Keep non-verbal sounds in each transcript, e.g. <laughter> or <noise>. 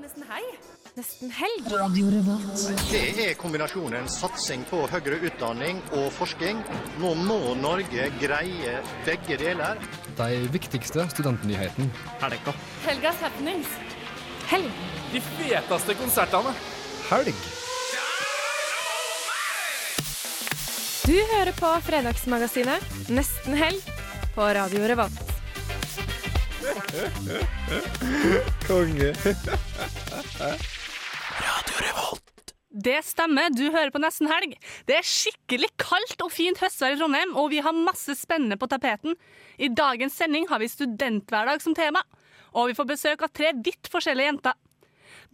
nesten helg. Nesten helg. Det er kombinasjonen satsing på høyere utdanning og forskning. Nå må Norge greie begge deler. De viktigste studentnyhetene. Helga. Helgas happenings. Helg. De feteste konsertene. Helg. Du hører på Fredagsmagasinet Nesten helg på Radio Revolt. Konge. Det stemmer, du hører på Nesten Helg. Det er skikkelig kaldt og fint høstvær i Trondheim, og vi har masse spennende på tapeten. I dagens sending har vi studenthverdag som tema, og vi får besøk av tre vidt forskjellige jenter.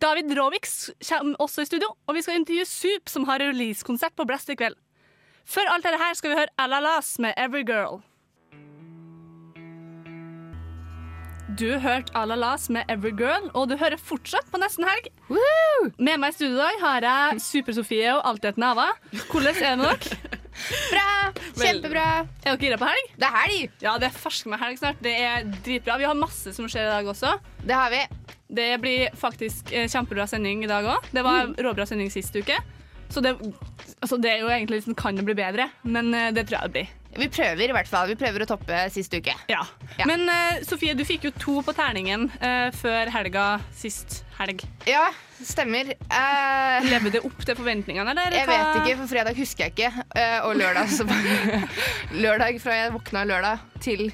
David Rovix kommer også i studio, og vi skal intervjue Sup, som har releasekonsert på Blast i kveld. Før alt dette skal vi høre Alalas med Every Girl. Du hørte Alalas med Every Girl, og du hører fortsatt på Nesten Helg. Med meg i studio i dag har jeg Super-Sofie og Altheten Ava. Hvordan er det med dere? Bra! Kjempebra. Er dere gira på helg? Det er helg. Ja, det er fersk med helg snart. Det er dritbra. Vi har masse som skjer i dag også. Det har vi. Det blir faktisk eh, kjempebra sending i dag òg. Det var råbra sending sist uke. Så det, altså det er jo egentlig liksom, kan det bli bedre, men eh, det tror jeg det blir. Vi prøver i hvert fall. Vi prøver å toppe sist uke. Ja. Ja. Men uh, Sofie, du fikk jo to på terningen uh, før helga sist helg. Ja, stemmer. Uh, Levde det opp til forventningene, eller? jeg vet ikke, for fredag husker jeg ikke. Uh, og lørdag så <laughs> Lørdag fra jeg våkna lørdag til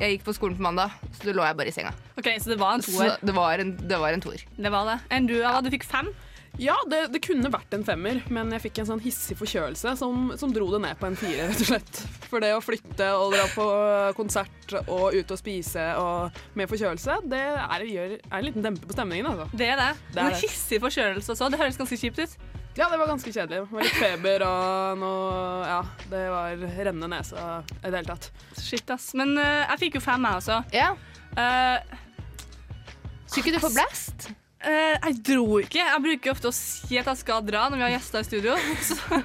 jeg gikk på skolen på mandag, så lå jeg bare i senga. Ok, Så det var en toer. det var en, det var en toer. Det var det. Enn du, Ava? Du fikk fem? Ja, det, det kunne vært en femmer, men jeg fikk en sånn hissig forkjølelse som, som dro det ned på en fire, rett og slett. For det å flytte og dra på konsert og ut og spise og med forkjølelse, det er, gjør, er en liten dempe på stemningen, altså. Det er det. Det er hissig forkjølelse også. Det høres ganske kjipt ut. Ja, det var ganske kjedelig. Det var litt feber og noe Ja, det var rennende nese i det hele tatt. Shit, ass. Men uh, jeg fikk jo fem, jeg også. Ja. Uh, Skulle ikke du få Blast? Eh, jeg dro ikke. Jeg bruker ofte å si at jeg skal dra når vi har gjester i studio. <laughs> Så,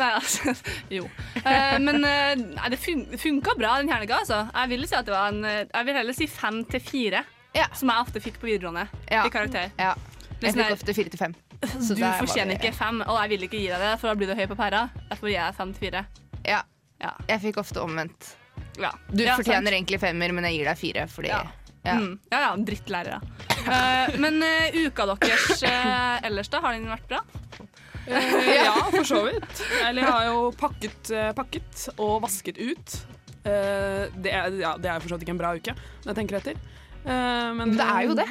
nei, altså <laughs> Jo. Uh, men uh, nei, det fun funka bra den helga, altså. Jeg vil si at det var en Jeg vil heller si fem til fire, Ja. som jeg ofte fikk på videregående Ja. i karakter. Ja. Jeg sånn fikk ofte fire til fem. <laughs> Så Du fortjener ikke fem, og jeg vil ikke gi deg det, for da blir du høy på pæra. Derfor gir jeg fem til fire. Ja. Ja. Jeg fikk ofte omvendt. Ja. Du Ja, sant. fortjener egentlig femmer, men jeg gir deg fire fordi Ja. Ja. Mm. Ja, ja, drittlærere. Uh, men uh, uka deres uh, ellers, da? Har den vært bra? Eh, ja, for så vidt. Eller jeg har jo pakket, pakket og vasket ut. Eh, det, er, ja, det er for så vidt ikke en bra uke, når jeg tenker etter. Eh, men Men det er jo det.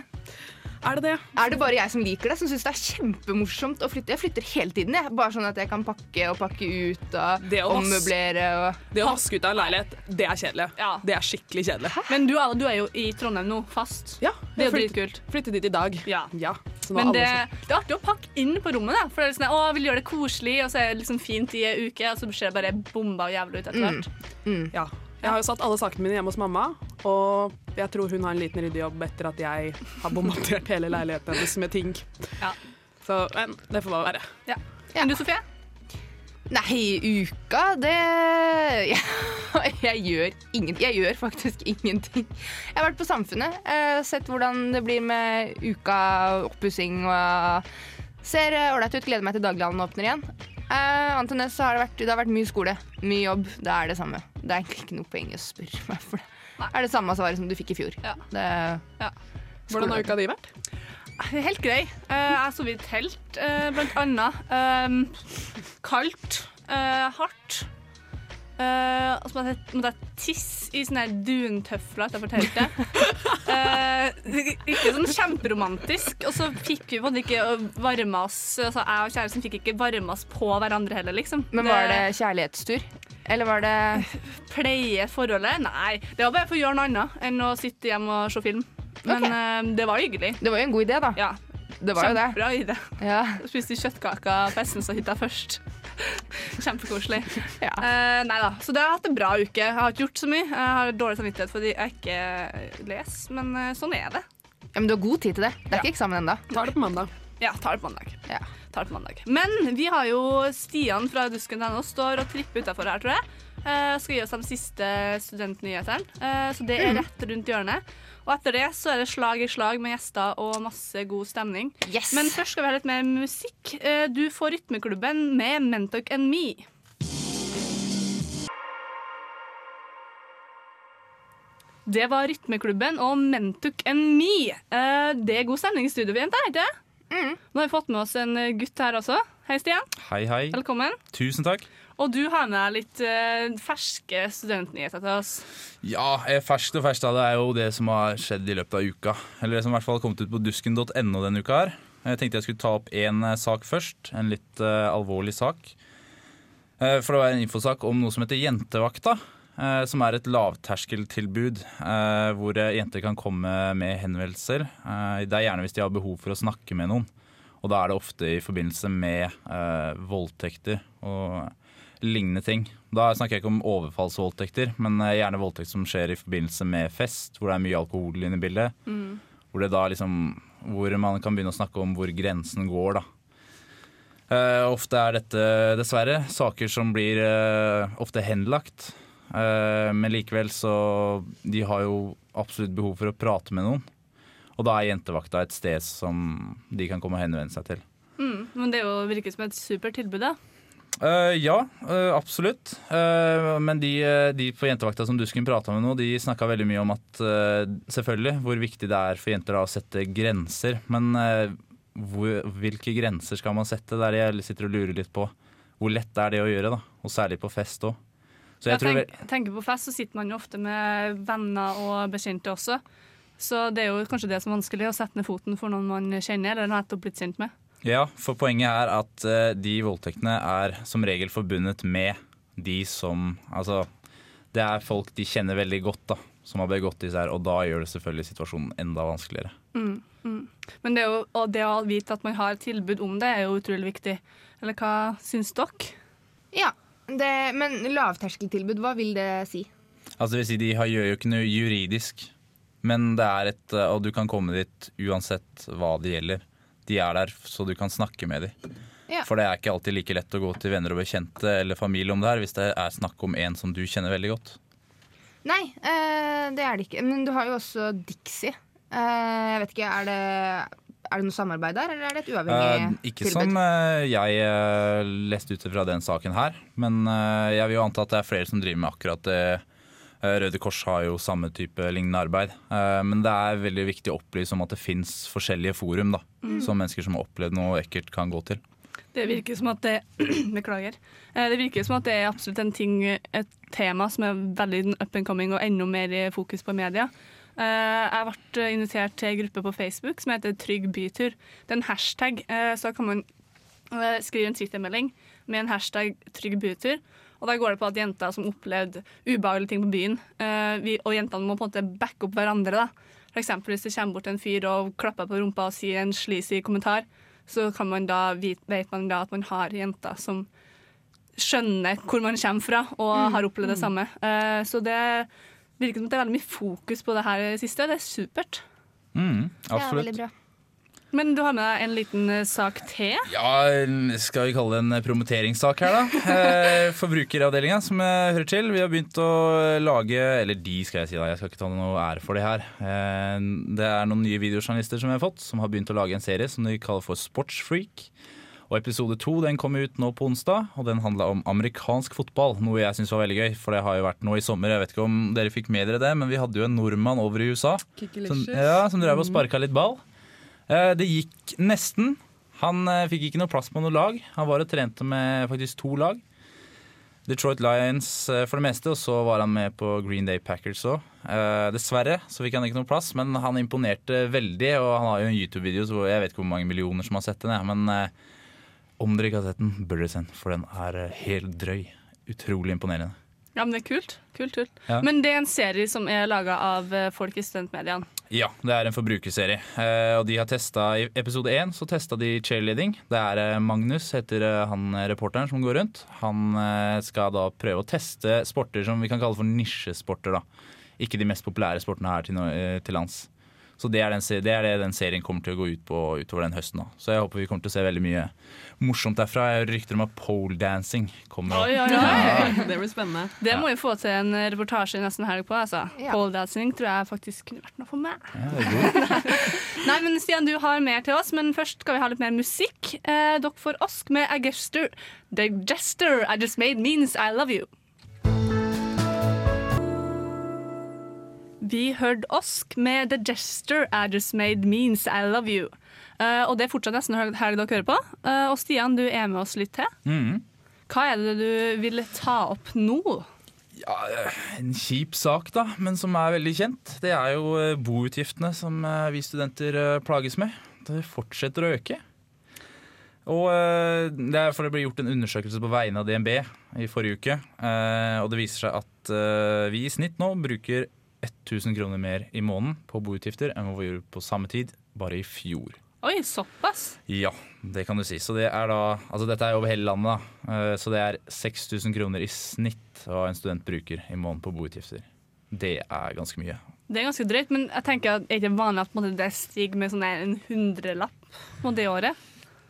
Er det det? Er det bare jeg som liker det, som syns det er kjempemorsomt å flytte? Jeg flytter hele tiden, jeg. Bare sånn at jeg kan pakke og pakke ut og ommøblere og Det å vaske ut av en leilighet, det er kjedelig. Ja. Det er skikkelig kjedelig. Men du, du er jo i Trondheim nå, fast. Ja, Det er jo dritkult. Flyttet dit i dag. Ja. ja. Men det, det er artig å pakke inn på rommet, da. For det er sånn, å, jeg vil gjøre det koselig, og så er det liksom fint i ei uke, og så ser det bare bomba og jævlig ut etter hvert. Ja. Jeg har jo satt alle sakene mine hjemme hos mamma, og jeg tror hun har en liten ryddejobb etter at jeg har bombardert hele leiligheten hennes med ting. Ja. Så men, det får bare være. Ja. ja. du, Sofie? Nei, uka, det jeg, <laughs> jeg gjør ingen Jeg gjør faktisk ingenting. Jeg har vært på Samfunnet, eh, sett hvordan det blir med uka, oppussing og Ser ålreit ut. Gleder meg til daglighandelen åpner igjen. Eh, annet enn det så har det vært, det har vært mye skole, mye jobb. Det er det samme. Det er ikke noe poeng å spørre meg, for det er det samme svaret som du fikk i fjor. Ja. Det, Hvordan har uka di vært? Helt grei. Uh, jeg har sovet i telt, uh, blant annet. Um, kaldt. eh, hardt. Eh, og så måtte jeg, måtte jeg tisse i sånne her duntøfler utenfor teltet. uh, <laughs> ikke sånn kjemperomantisk. Og så fikk vi på en måte ikke varma oss altså Jeg og kjæresten fikk ikke varma oss på hverandre heller, liksom. men var det kjærlighetstur? Eller var det Pleie forholdet? Nei. Det var bare for å gjøre noe annet enn å sitte hjemme og se film. Men okay. uh, det var hyggelig. Det var jo en god idé, da. Ja, Det var jo det. Kjempebra idé. Ja. Spiste kjøttkaker på Essens-hytta først. <laughs> Kjempekoselig. Ja. Uh, nei da. Så det har hatt en bra uke. Jeg har ikke gjort så mye. Jeg har dårlig samvittighet fordi jeg ikke leser, men uh, sånn er det. ja, Men du har god tid til det. Det er Ja. ikke eksamen ennå. Tar det på mandag. Ja, tar det på mandag. Ja. Tar det på mandag. Men vi har jo Stian fra Dusken.no står og tripper utafor her, tror jeg. Uh, skal gi oss de siste studentnyhetene. Eh, så det er rett rundt hjørnet. Og etter det så er det slag i slag med gjester og masse god stemning. Yes! Men først skal vi ha litt mer musikk. Eh, Du får Rytmeklubben med Mentok and Me. Det var Rytmeklubben og Mentuk and Me. Eh, Det er god stemning i studio, jenter, ikke det? Nå har vi fått med oss en gutt her også. Hei, Stian. Hei, hei. Velkommen. Tusen takk. Og du har med deg litt eh, ferske studentnyheter til oss. Ja, eh, ferskt og ferskt det er jo det som har skjedd i løpet av uka. Eller det som i hvert fall har kommet ut på dusken.no denne uka her. Jeg tenkte jeg skulle ta opp én sak først. En litt eh, alvorlig sak. Eh, for det var en infosak om noe som heter Jentevakta. eh, som er et lavterskeltilbud eh, hvor eh, jenter kan komme med henvendelser. Eh, det er gjerne hvis de har behov for å snakke med noen. Og da er det ofte i forbindelse med eh, voldtekter og lignende ting. Da snakker jeg ikke om overfallsvoldtekter, men eh, gjerne voldtekt som skjer i forbindelse med fest, hvor det er mye alkohol inne i bildet. Hvor, det da liksom, hvor man kan begynne å snakke om hvor grensen går, da. Eh, ofte er dette dessverre saker som blir eh, ofte henlagt. Eh, men likevel så De har jo absolutt behov for å prate med noen. Og da er jentevakta et sted som de kan komme og henvende seg til. Mm, men det jo virker som et supert tilbud, da. Eh, ja, uh, absolutt. Uh, men de, de på jentevakta som Dusken prata med nå, de snakka veldig mye om at selvfølgelig hvor viktig det er for jenter da, å sette grenser. Men hvor, hvilke grenser skal man sette? Der jeg sitter og lurer litt på. Hvor lett er det å gjøre, da? Og særlig på fest òg. Så jeg Jeg tenk, tenker På fest så sitter man jo ofte med venner og bekjente også. Så det er jo kanskje det som er vanskelig, å sette ned foten for noen man kjenner eller nettopp blitt kjent med. Ja, for poenget er at eh, de voldtektene er som regel forbundet med de som Altså, det er folk de kjenner veldig godt, da, som har begått disse her, og da gjør det selvfølgelig situasjonen enda vanskeligere. Men det, er jo, og det å vite at man har tilbud om det, er jo utrolig viktig. Eller hva syns dere? Ja, det, men lavterskeltilbud, hva vil det si? Altså det vil si, De har, gjør jo ikke noe juridisk, men det er et eh, Og du kan komme dit uansett hva det gjelder. De er der så du kan snakke med dem. Ja. For det er ikke alltid like lett å gå til venner og bekjente eller familie om det her, hvis det er snakk om en som du kjenner veldig godt. Nei, eh, det er det ikke. Men du har jo også Dixie. Eh, jeg vet ikke, er det, er det noe samarbeid der, eller er det et uavhengig uh, ikke tilbud? som uh, jeg leste ut fra den saken her, men jeg vil jo anta at det er flere som driver med akkurat det. Eh, Røde Kors har jo samme type lignende arbeid. Eh, men det er veldig viktig å opplyse om at det fins forskjellige forum da, som mennesker som har opplevd noe ekkelt, kan gå til. Det virker som at det <clears throat> Beklager. Eh, Det virker som at det er absolutt en ting, et tema som er veldig up and coming og enda mer i fokus på media. Jeg ble invitert til en gruppe på Facebook som heter Trygg bytur. Det er en hashtag, så kan man skrive en Twitter-melding med en hashtag Trygg bytur. Og da går det på at jenter som opplevde ubehagelige ting på byen, eh, vi, og jentene må på en måte backe opp hverandre. da. For eksempel hvis det kommer bort en fyr og klapper på rumpa og sier en sleazy kommentar, så kan man da, vit- vet man da at man har jenter som skjønner hvor man kommer fra og har opplevd det samme. Eh, så det virker som det er veldig mye fokus på det her i det siste. Det er supert. Mm, Ja, absolutt. veldig bra. Men du har med deg en liten eh, sak til. Ja, skal vi kalle det en promoteringssak her, da. <laughs> Eh, Forbrukeravdelinga, som jeg hører til. Vi har begynt å lage Eller de, skal jeg si, da. Jeg skal ikke ta noe ære for det her. Eh, Det er noen nye videojournalister som vi har fått, som har begynt å lage en serie som de kaller for Sportsfreak. Og episode to den kom ut nå på onsdag, og den handla om amerikansk fotball. Noe jeg syns var veldig gøy, for det har jo vært nå i sommer. Jeg vet ikke om dere fikk med dere det, men vi hadde jo en nordmann over i USA som, ja, som drev og sparka litt ball. Eh, Det gikk nesten. Han eh, fikk ikke noe plass på noe lag. Han var og trente med faktisk to lag. Detroit Lions eh, for det meste, og så var han med på Green Day Packers òg. dessverre så fikk han ikke noe plass, men han imponerte veldig. Og han har jo en YouTube-video, så jeg vet ikke hvor mange millioner som har sett den. Men om dere ikke har sett den, bør dere se den, for den er helt drøy. Utrolig imponerende. Ja, men det er kult. kult, kult. Ja. Men det er en serie som er laga av eh, folk i studentmediene. Ja, det er en forbrukerserie. Eh, og de har testet, I episode én så testa de cheerleading. Det er eh, Magnus, heter han reporteren som går rundt. Han skal da prøve å teste sporter som vi kan kalle for nisjesporter. da. Ikke de mest populære sportene her til, til lands. Så det er, den, det er det den serien kommer til å gå ut på utover den høsten. da. Så jeg håper vi kommer til å se veldig mye morsomt derfra. Jeg rykter om at poledancing kommer. Oi, oi, oi. Det blir spennende. Det må vi få til en reportasje nesten helg på. altså. Ja. Pole dancing tror jeg faktisk kunne vært noe for meg. Ja. <laughs> Nei, men Stian, du har mer til oss, men først skal vi ha litt mer musikk. Eh, dere får Osk med Agester. The gesture I just made means I love you. Vi hørte Osk med The gesture I just made means I love you. Uh, og det er fortsatt nesten helg dere hører på. Uh, og Stian, du er med oss litt til. Mm. Hva er det du vil ta opp nå? Ja, en kjip sak, da, men som er veldig kjent. Det er jo eh, boutgiftene som vi studenter plages med. Det fortsetter å øke. Og Det er for det ble gjort en undersøkelse på vegne av DNB i forrige uke. Og det viser seg at vi i snitt nå bruker 1000 kroner mer i måneden på boutgifter enn hva vi gjorde på samme tid bare i fjor. Oi, såpass? Ja, det kan du si. Så det er da, altså Dette er over hele landet. da. Eh, Så det er 6000 kroner i snitt hva en student bruker i måneden på boutgifter. Det er ganske mye. Det er ganske drøyt, men jeg tenker at det er ikke vanlig at det stiger med sånn en hundrelapp det året.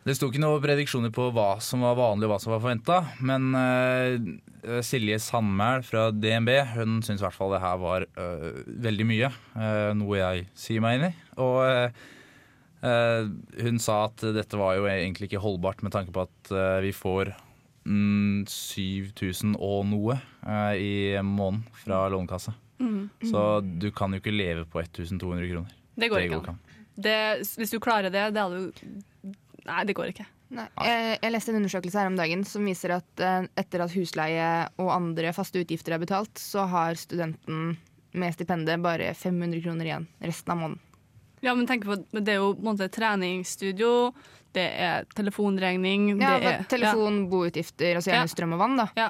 Det sto ikke noen prediksjoner på hva som var vanlig og hva som var forventa, men uh, Silje Sandmæl fra DNB hun syns i hvert fall det her var uh, veldig mye. Uh, noe jeg sier meg inn i. Og hun sa at dette var jo egentlig ikke holdbart med tanke på at vi får mm, 7000 og noe i måneden fra Lånekassa. Så du kan jo ikke leve på 1200 kroner. Det går Det ikke an. Det, hvis du klarer det, det hadde du Nei, det går ikke. Nei. Jeg, jeg leste en undersøkelse her om dagen som viser at eh, etter at husleie og andre faste utgifter er betalt, så har studenten med stipendet bare 500 kroner igjen resten av måneden. Ja, men tenk på, at Det er jo på en måte treningsstudio, det er telefonregning Ja, det er, telefon, boutgifter, altså gjerne Ja. strøm og vann. da. Ja.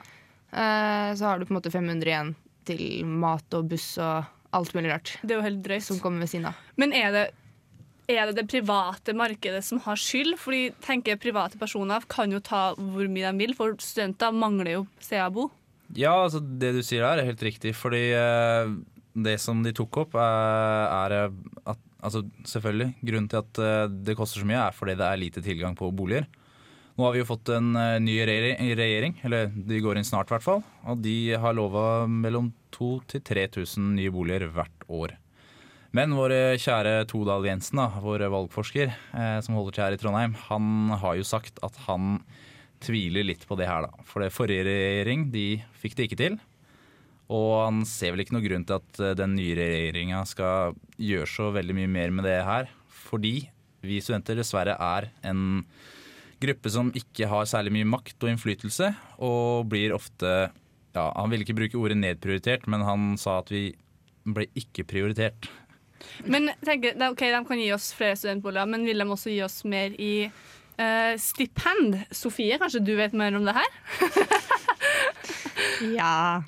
Eh, så har du på en måte 500 igjen til mat og buss og alt mulig rart det er jo helt drøyt. som kommer ved siden av. Men er det, er det det private markedet som har skyld? Fordi tenker private personer kan jo ta hvor mye de vil, for studenter mangler jo steder å bo. Ja, altså det du sier der er helt riktig, fordi eh, det som de tok opp er, er eh, at altså selvfølgelig, grunnen til at eh, det koster så mye er fordi det er lite tilgang på boliger. Nå har vi jo fått en eh, ny regjering, eller de går inn snart i hvert fall, og de har lova mellom 2000 til 3000 nye boliger hvert år. Men vår kjære Todal Jensen, da, vår valgforsker eh, som holder til her i Trondheim, han har jo sagt at han tviler litt på det her, da. For det forrige regjering de fikk det ikke til. Og han ser vel ikke noe grunn til at eh, den nye regjeringa skal gjøre så veldig mye mer med det her. Fordi vi studenter dessverre er en gruppe som ikke har særlig mye makt og innflytelse, og blir ofte ja, Han ville ikke bruke ordet nedprioritert, men han sa at vi ble ikke prioritert. Men tenker, er ok, De kan gi oss flere studentboliger, men vil de også gi oss mer i uh, stipend? Sofie, kanskje du vet mer om det her? <laughs> Ja.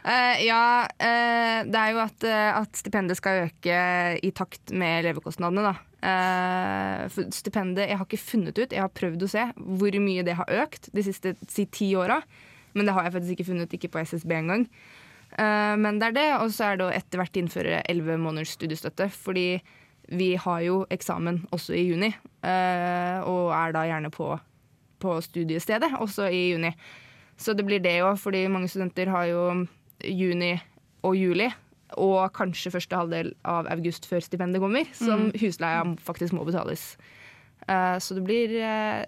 Uh, ja, uh, det er jo at, at stipendet skal øke i takt med levekostnadene, da. Stipendet Jeg har ikke funnet ut, jeg har prøvd å se hvor mye det har økt de siste si, ti åra. Men det har jeg faktisk ikke funnet, ikke på SSB engang. Uh, men det er det, og så er det å etter hvert innføre elleve måneders studiestøtte. Fordi vi har jo eksamen også i juni, eh, og er da gjerne på, på studiestedet også i juni. Så det blir det òg, fordi mange studenter har jo juni og juli. Og kanskje første halvdel av august før stipendet kommer, som husleia faktisk må betales. Eh, så det blir eh,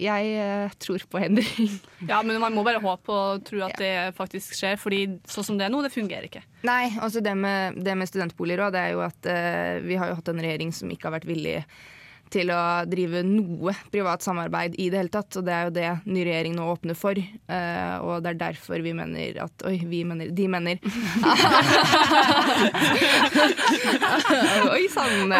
Jeg eh, tror på endring. <laughs> Ja, men man må bare håpe og tro at det faktisk skjer, fordi sånn som det er nå, det fungerer ikke. Nei, altså det med, det med studentboliger òg, det er jo at uh, vi har jo hatt en regjering som ikke har vært villig til å drive noe privat samarbeid i det hele tatt. Og det er jo det ny regjering nå åpner for. Uh, og det er derfor vi mener at Oi, vi mener De mener. <laughs> <laughs> oi sann!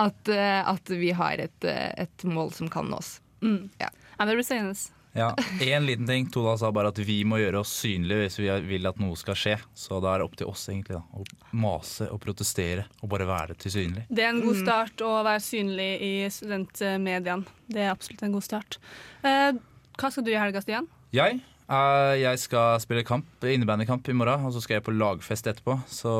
At, at vi har et, et mål som kan nås. Ja, det blir spennende. Ja, Én liten ting. Todal sa bare at vi må gjøre oss synlige hvis vi vil at noe skal skje. Så da er det opp til oss egentlig da, å mase og protestere og bare være tilsynelig. Det er en god start å være synlig i studentmediene. Det er absolutt en god start. Eh, hva skal du i helga, Stian? Jeg, eh, jeg skal spille kamp, innebandykamp i morgen, og så skal jeg på lagfest etterpå. Så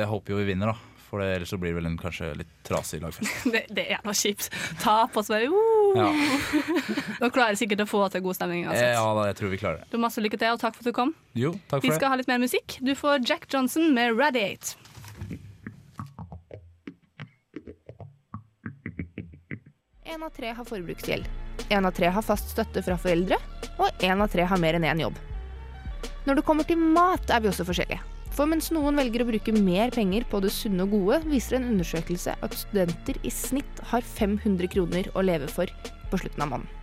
jeg håper jo vi vinner, da. For det, ellers så blir det vel en kanskje litt trasig lagfest. <laughs> Det, det er noe kjipt. Tap og så bare uh. Ja. <laughs> Dere klarer sikkert å få til god stemning uansett. ja da, jeg tror vi klarer det. Du masse lykke til, og takk for at du kom. Jo, takk Vi for det. skal ha litt mer musikk. Du får Jack Johnson med Radiate. En av tre har forbruksgjeld. En av tre har fast støtte fra foreldre, og en av tre har mer enn én jobb. Når det kommer til mat, er vi også forskjellige. For mens noen velger å bruke mer penger på det sunne og gode, viser en undersøkelse at studenter i snitt har 500 kroner å leve for på slutten av måneden.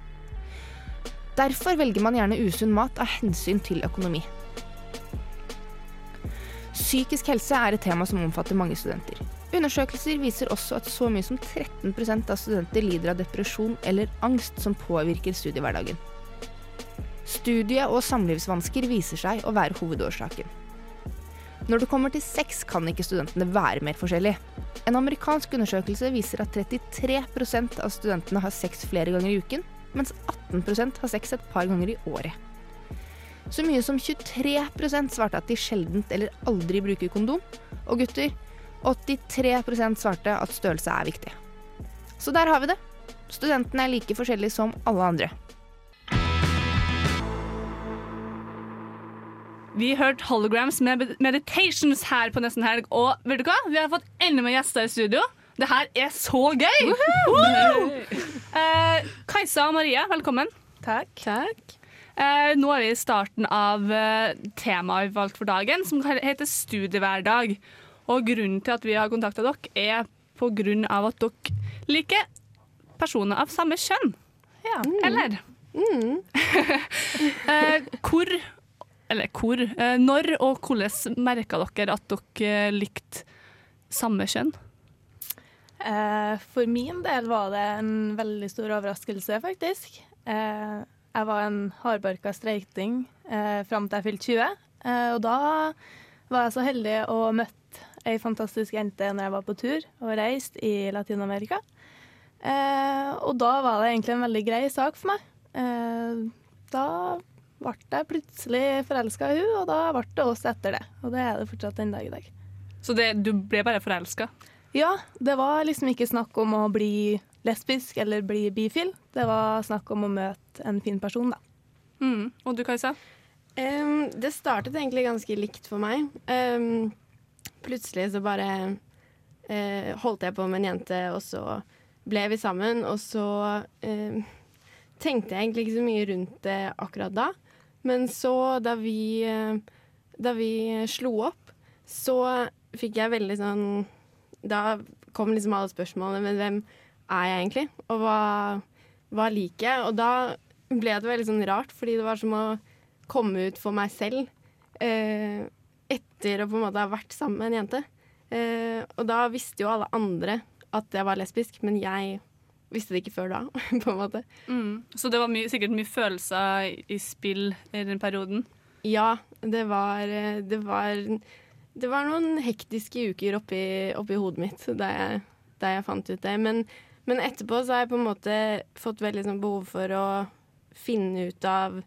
Derfor velger man gjerne usunn mat av hensyn til økonomi. Psykisk helse er et tema som omfatter mange studenter. Undersøkelser viser også at så mye som 13% av studenter lider av depresjon eller angst som påvirker studiehverdagen. Studie- og samlivsvansker viser seg å være hovedårsaken. Når det kommer til sex, kan ikke studentene være mer forskjellige. En amerikansk undersøkelse viser at 33% av studentene har sex flere ganger i uken, mens 18% har sex et par ganger i året. Så mye som 23% svarte at de sjeldent eller aldri bruker kondom. Og gutter, 83% svarte at størrelse er viktig. Så der har vi det. Studentene er like forskjellige som alle andre. Vi hørte Holograms med Meditations her på Nesten Helg, og vet du hva? Vi har fått enda mer gjester i studio. Det her er så gøy! Woo! Eh, Kajsa og Maria, velkommen. Takk. Eh, nå er vi i starten av eh, temaet vi valgte for dagen, som heter studiehverdag. Og grunnen til at vi har kontakta dere, er på grunn av at dere liker personer av samme kjønn. Ja. Eller? <laughs> eh, hvor Eller hvor? Eh, når og hvordan merka dere at dere likte samme kjønn? Eh, for min del var det en veldig stor overraskelse, faktisk. Eh, jeg var en hardbarka streiting eh, fram til jeg fylte 20. Eh, og da var jeg så heldig å møtte ei fantastisk jente når jeg var på tur og reiste i Latin-Amerika. Eh, og da var det egentlig en veldig grei sak for meg. Eh, da ble jeg plutselig forelska i hun, og da ble det oss etter det. Og det er det fortsatt den dag i dag. Så det, du ble bare forelska? Ja, det var liksom ikke snakk om å bli lesbisk eller bli bifil. Det var snakk om å møte en fin person, da. Mm. Og du, Kajsa? Um, det startet egentlig ganske likt for meg. Um, plutselig så bare uh, holdt jeg på med en jente, og så ble vi sammen. Og så uh, tenkte jeg egentlig ikke så mye rundt det akkurat da. Men så, da vi, eh, da vi slo opp, så fikk jeg veldig sånn Da kom liksom alle spørsmålene. Men hvem er jeg egentlig? Og hva, hva liker jeg? Og da ble det veldig sånn rart, fordi det var som å komme ut for meg selv eh, etter å på en måte ha vært sammen med en jente. Eh, og da visste jo alle andre at jeg var lesbisk, men jeg visste det ikke før da, <laughs> på en måte. Mm. Så det var mye, sikkert mye følelser i spill i den perioden? Ja, det var, eh, det var, det var noen hektiske uker oppi, oppi hodet mitt da jeg, da jeg fant ut det. Men, men etterpå så har jeg på en måte fått veldig sånn behov for å finne ut av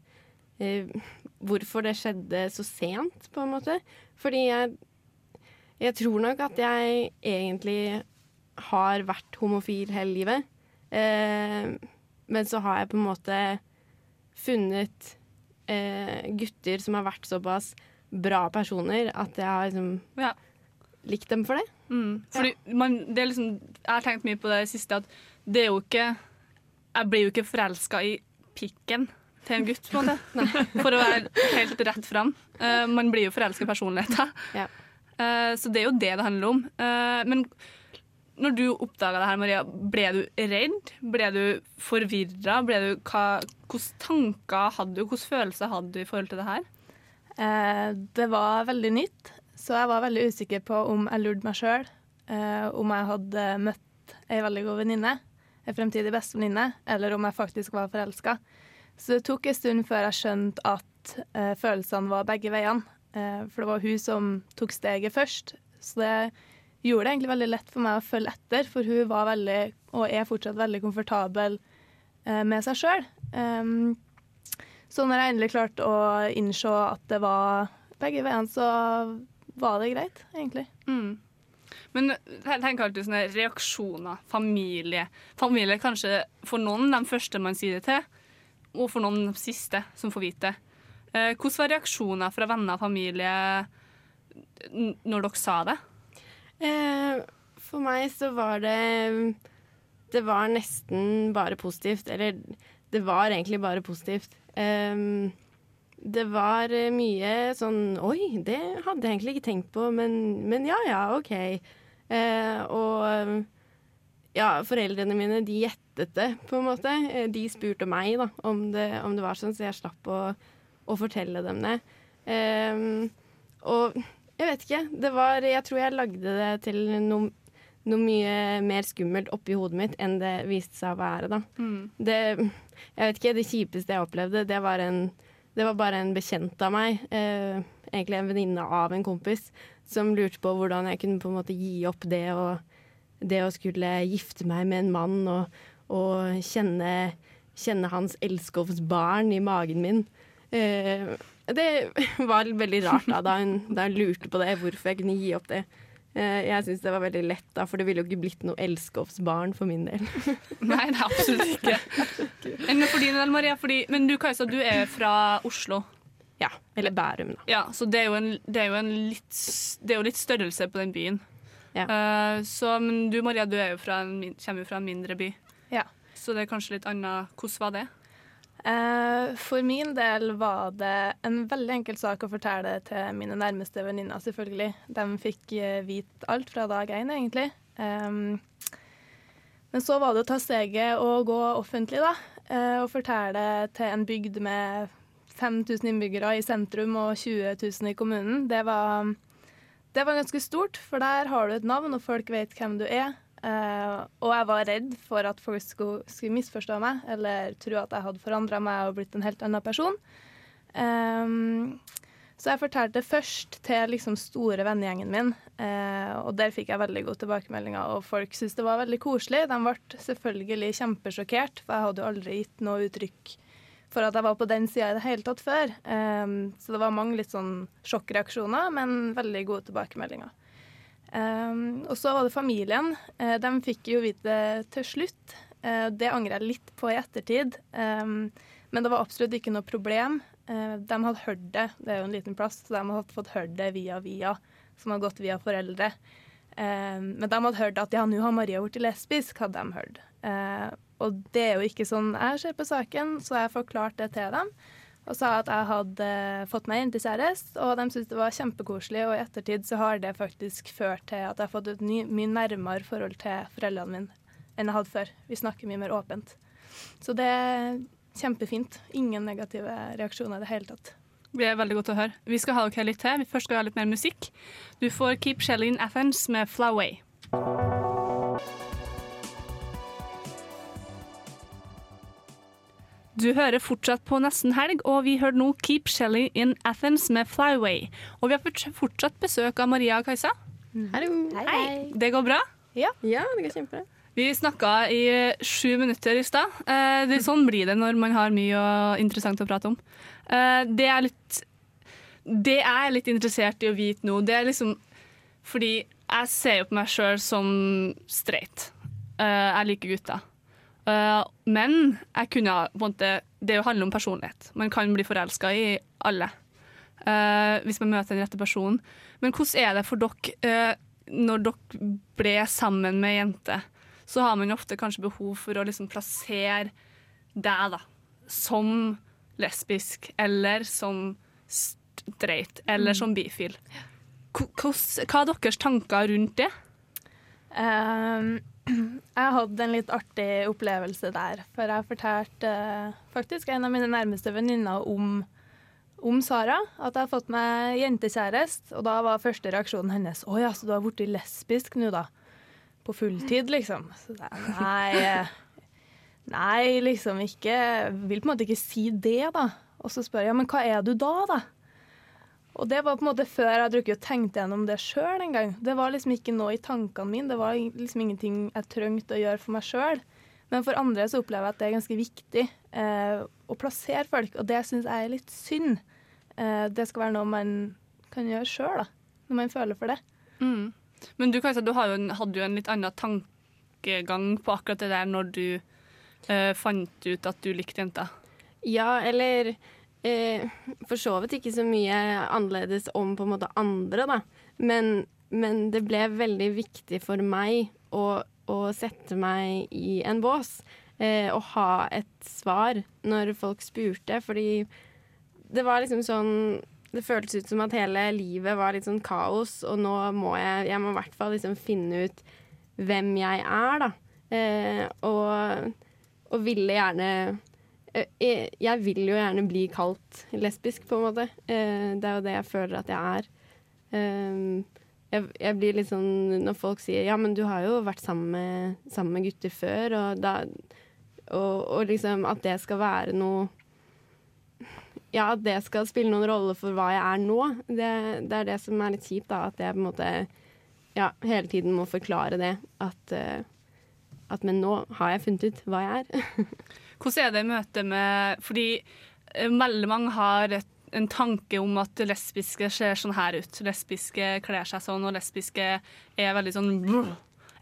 eh, hvorfor det skjedde så sent, på en måte. Fordi jeg, jeg tror nok at jeg egentlig har vært homofil hele livet. Eh, men så har jeg på en måte funnet eh, gutter som har vært såpass bra personer at jeg har liksom Ja. likt dem for det. Mm. Fordi man, det liksom, jeg har tenkt mye på det siste, at det er jo ikke Jeg blir jo ikke forelska i pikken til en gutt, på en måte. <laughs> For å være helt rett fram. Eh, man blir jo forelska i personligheter. Ja. Eh, så det er jo det det handler om. Eh, men når du oppdaga det her, Maria, ble du redd? Ble du forvirra? Hvilke tanker hadde du? Hvilke følelser hadde du i forhold til det her? Eh, det var veldig nytt, så jeg var veldig usikker på om jeg lurte meg sjøl. Eh, om jeg hadde møtt ei veldig god venninne, ei fremtidig bestevenninne, eller om jeg faktisk var forelska. Så det tok en stund før jeg skjønte at eh, følelsene var begge veiene. Eh, for det var hun som tok steget først. Så det gjorde det egentlig veldig lett for meg å følge etter, for hun var veldig, og er fortsatt veldig komfortabel eh, med seg sjøl. Um, så når jeg endelig klarte å innse at det var begge veiene, så var det greit, egentlig. Mm. Men tenk alltid sånne reaksjoner, familie. Familie kanskje for noen de første man sier det til, og for noen de siste som får vite det. Eh, hvordan var reaksjoner fra venner og familie når dere sa det? Eh, for meg så var det Det var nesten bare positivt. Eller det var egentlig bare positivt. Ehm, det var mye sånn Oi, det hadde jeg egentlig ikke tenkt på, men, men ja ja, OK. Eh, og ja, foreldrene mine de gjettet det, på en måte. Eh, De spurte meg da, om det, om det var sånn, så jeg slapp å, å fortelle dem det. Ehm, og jeg vet ikke. Det var Jeg tror jeg lagde det til noe, noe mye mer skummelt oppi hodet mitt enn det viste seg å være, da. Det, jeg vet ikke, det kjipeste jeg opplevde, det var, en, det var bare en bekjent av meg, eh, egentlig en venninne av en kompis, som lurte på hvordan jeg kunne på en måte gi opp det å, det å skulle gifte meg med en mann og, og kjenne, kjenne hans elskovsbarn i magen min. Eh, det var veldig rart da, da hun, da hun lurte på det, hvorfor jeg kunne gi opp det. Eh, jeg syns det var veldig lett, da, for det ville jo ikke blitt noe elskovsbarn for min del. <laughs> Nei, det er absolutt ikke. Enn for din del, Maria. Fordi, men du Kajsa, du er fra Oslo. Ja. Eller Bærum, da. Ja, så det er jo, en, det er jo, en litt, det er jo litt størrelse på den byen. Ja. Uh, så, men du Maria, du jo en, kommer jo fra en mindre by. Ja. Så det er kanskje litt annet. Hvordan var det? Eh, for min del var det en veldig enkel sak å fortelle til mine nærmeste venninner, selvfølgelig. De fikk eh, vite alt fra dag én, egentlig. Men så var det å ta steget og gå offentlig, da. eh, og fortelle til en bygd med 5000 innbyggere i sentrum og 20 000 i kommunen. Det var, det var ganske stort, for der har du et navn, og folk vet hvem du er. Eh, og jeg var redd for at folk skulle, skulle misforstå meg, eller tro at jeg hadde forandra meg og blitt en helt annen person. Um, så jeg fortalte først til liksom store vennegjengen min, eh, og der fikk jeg veldig gode tilbakemeldinger. Og folk syntes det var veldig koselig. De ble selvfølgelig kjempesjokkert, for jeg hadde jo aldri gitt noe uttrykk for at jeg var på den sida i det hele tatt før. Ehm, så det var mange litt sånn sjokkreaksjoner, men veldig gode tilbakemeldinger. Um, og så var det familien. Uh, de fikk jo vite det til slutt. Uh, det angrer jeg litt på i ettertid. Um, men det var absolutt ikke noe problem. Uh, de hadde hørt det, det er jo en liten plass, så de hadde fått hørt det via via, som hadde gått via foreldre. Um, men de hadde hørt at ja, nå har Maria blitt lesbisk, hadde de hørt. Eh, og det er jo ikke sånn jeg ser på saken, så jeg forklarte det til dem. Og sa at jeg hadde fått meg jentekjæreste, og de syntes det var kjempekoselig. Og i ettertid så har det faktisk ført til at jeg har fått et ny, mye nærmere forhold til foreldrene mine enn jeg hadde før. Vi snakker mye mer åpent. Så det er kjempefint. Ingen negative reaksjoner i det hele tatt. Det er veldig godt å høre. Vi skal ha dere litt til. Først skal ha litt mer musikk. Du får Keep Shelling in Athens med Flyway. Du hører fortsatt på Nesten Helg, og vi hører nå Keep Shelly in Athens med Flyway. Og vi har fortsatt besøk av Maria og Kajsa. Hallo. Hei. Det går bra? Ja, det går kjempebra. Vi snakka i eh, sju minutter i stad. Eh, Sånn blir det når man har mye interessant å prate om. Eh, Det er litt Det jeg er litt interessert i å vite nå, det er liksom Fordi jeg ser jo på meg sjøl som straight. Eh, Jeg liker gutter. Eh, Men jeg kunne på en måte Det handler om personlighet. Man kan bli forelska i alle. eh, hvis man møter den rette personen. Men hvordan er det for dere eh, når dere ble sammen med ei jente? Så har man ofte kanskje behov for å liksom plassere deg da, som lesbisk eller som straight eller Mm. som bifil. Hva hva er deres tanker rundt det? Um, jeg hadde en litt artig opplevelse der, for jeg fortalte eh, faktisk en av mine nærmeste venninner om, om Sara. At jeg har fått meg jentekjæreste, og da var første reaksjonen hennes Å ja, så du har blitt lesbisk nå, da? På fulltid, liksom. Så jeg, nei, eh, nei, liksom ikke Vil på en måte ikke si det, da. Og så spør jeg ja, men hva er du da, da? Og det var på en måte før jeg hadde drukket og tenkte gjennom det sjøl en gang. Det var liksom ikke noe i tankene mine. Det var liksom ingenting jeg trengte å gjøre for meg sjøl. Men for andre så opplever jeg at det er ganske viktig eh, å plassere folk, og det syns jeg er litt synd. Eh, det skal være noe man kan gjøre sjøl, da. Når man føler for det. Mm. Men du, Kajsa, du har jo en, hadde jo en litt annen tankegang på akkurat det der når du eh, fant ut at du likte jenter. Ja, eller eh, for så vidt ikke så mye annerledes om på en måte andre, da. Men, men det ble veldig viktig for meg å, å sette meg i en bås. Eh, og ha et svar når folk spurte, fordi det var liksom sånn Det føltes ut som at hele livet var litt sånn kaos, og nå må jeg Jeg må i hvert fall liksom finne ut hvem jeg er, da. Eh, og, og ville gjerne jeg, jeg vil jo gjerne bli kalt lesbisk, på en måte. Eh, det er jo det jeg føler at jeg er. Eh, jeg, blir litt sånn Når folk sier 'ja, men du har jo vært sammen med, sammen med gutter før', og, da, og, og liksom at det skal være noe Ja, at det skal spille noen rolle for hva jeg er nå. Det, det er det som er litt kjipt, da. At jeg på en måte ja, hele tiden må forklare det. At, eh, at men nå har jeg funnet ut hva jeg er. <laughs> Hvordan er det i møte med Fordi eh, veldig mange har et, en tanke om at lesbiske ser sånn her ut. Lesbiske kler seg sånn, og lesbiske er veldig sånn.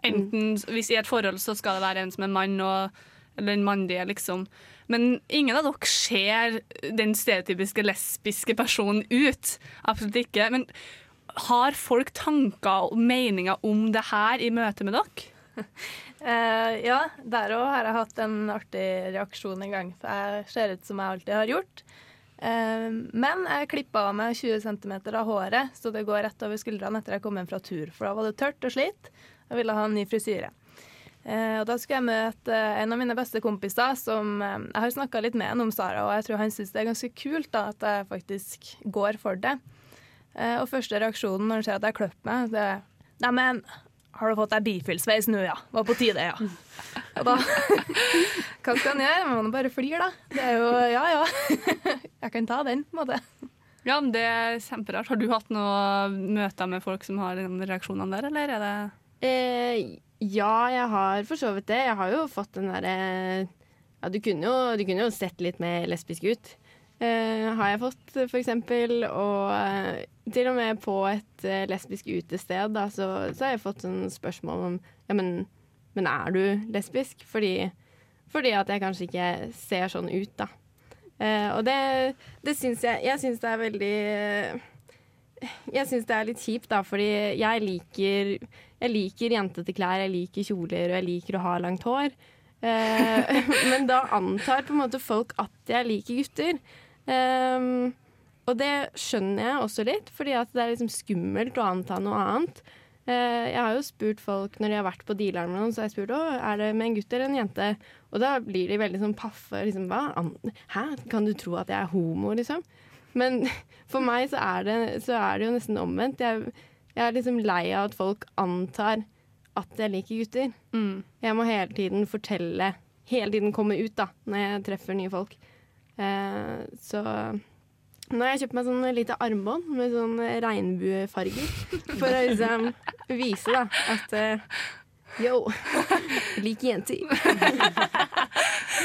Enten Hvis i et forhold så skal det være en som er mann, og, eller en mannlige, liksom. Men ingen av dere ser den stereotypiske lesbiske personen ut. Absolutt ikke. Men har folk tanker og meninger om det her i møte med dere? <laughs> Eh, ja, der òg har jeg hatt en artig reaksjon en gang. For jeg ser ut som jeg alltid har gjort. Uh, men jeg klippa av meg 20 cm av håret, så det går rett over skuldrene etter jeg kom hjem fra tur. For da var det tørt og slitt. Jeg ville ha en ny frisyre. Uh, og da skulle jeg møte en av mine beste kompiser som Jeg har snakka litt med han om Sara, og jeg tror han syns det er ganske kult da, at jeg faktisk går for det. Og første reaksjonen når han ser at jeg klipper meg, det er Neimen, har du fått deg bifilsveis nå, ja? Var på tide, ja. Og da <laughs> Hva skal en gjøre? Man må bare flire, da. Det er jo Ja, ja. <laughs> Jeg kan ta den, på en måte. Ja, men Det er kjemperart. Har du hatt noen møter med folk som har de reaksjonene der, eller er det Eh, ja, jeg har for så vidt det. Jeg har jo fått den derre Ja, du kunne, jo, du kunne jo sett litt mer lesbisk ut. Eh, har jeg fått, eksempel. Og eh, til og med på et eh, lesbisk utested, da, så, så har jeg fått sånn spørsmål om Ja, men, men er du lesbisk? Fordi, fordi at jeg kanskje ikke ser sånn ut, da. Og det, det syns jeg Jeg syns det er veldig jeg syns det er litt kjipt, da, fordi jeg liker, jeg liker jentete klær, jeg liker kjoler, og jeg liker å ha langt hår. <laughs> Men da antar på en måte folk at jeg liker gutter. Eh, og det skjønner jeg også litt, fordi at det er liksom skummelt å anta noe annet. Uh, jeg har jo spurt folk når de har vært på dealeren med noen, så har jeg spurt om er det med en gutt eller en jente. Og da blir de veldig sånn paffe. Liksom, Hæ? Kan du tro at jeg er homo, liksom? Men <laughs> for meg så er det, så er det jo nesten omvendt. Jeg, jeg er liksom lei av at folk antar at jeg liker gutter. Jeg må hele tiden fortelle, hele tiden komme ut da, når jeg treffer nye folk. Eh, så nå har jeg kjøpt meg sånn lite armbånd med sånn regnbuefarger. For å liksom vise da at eh, yo, <laughs> lik jente. jenter.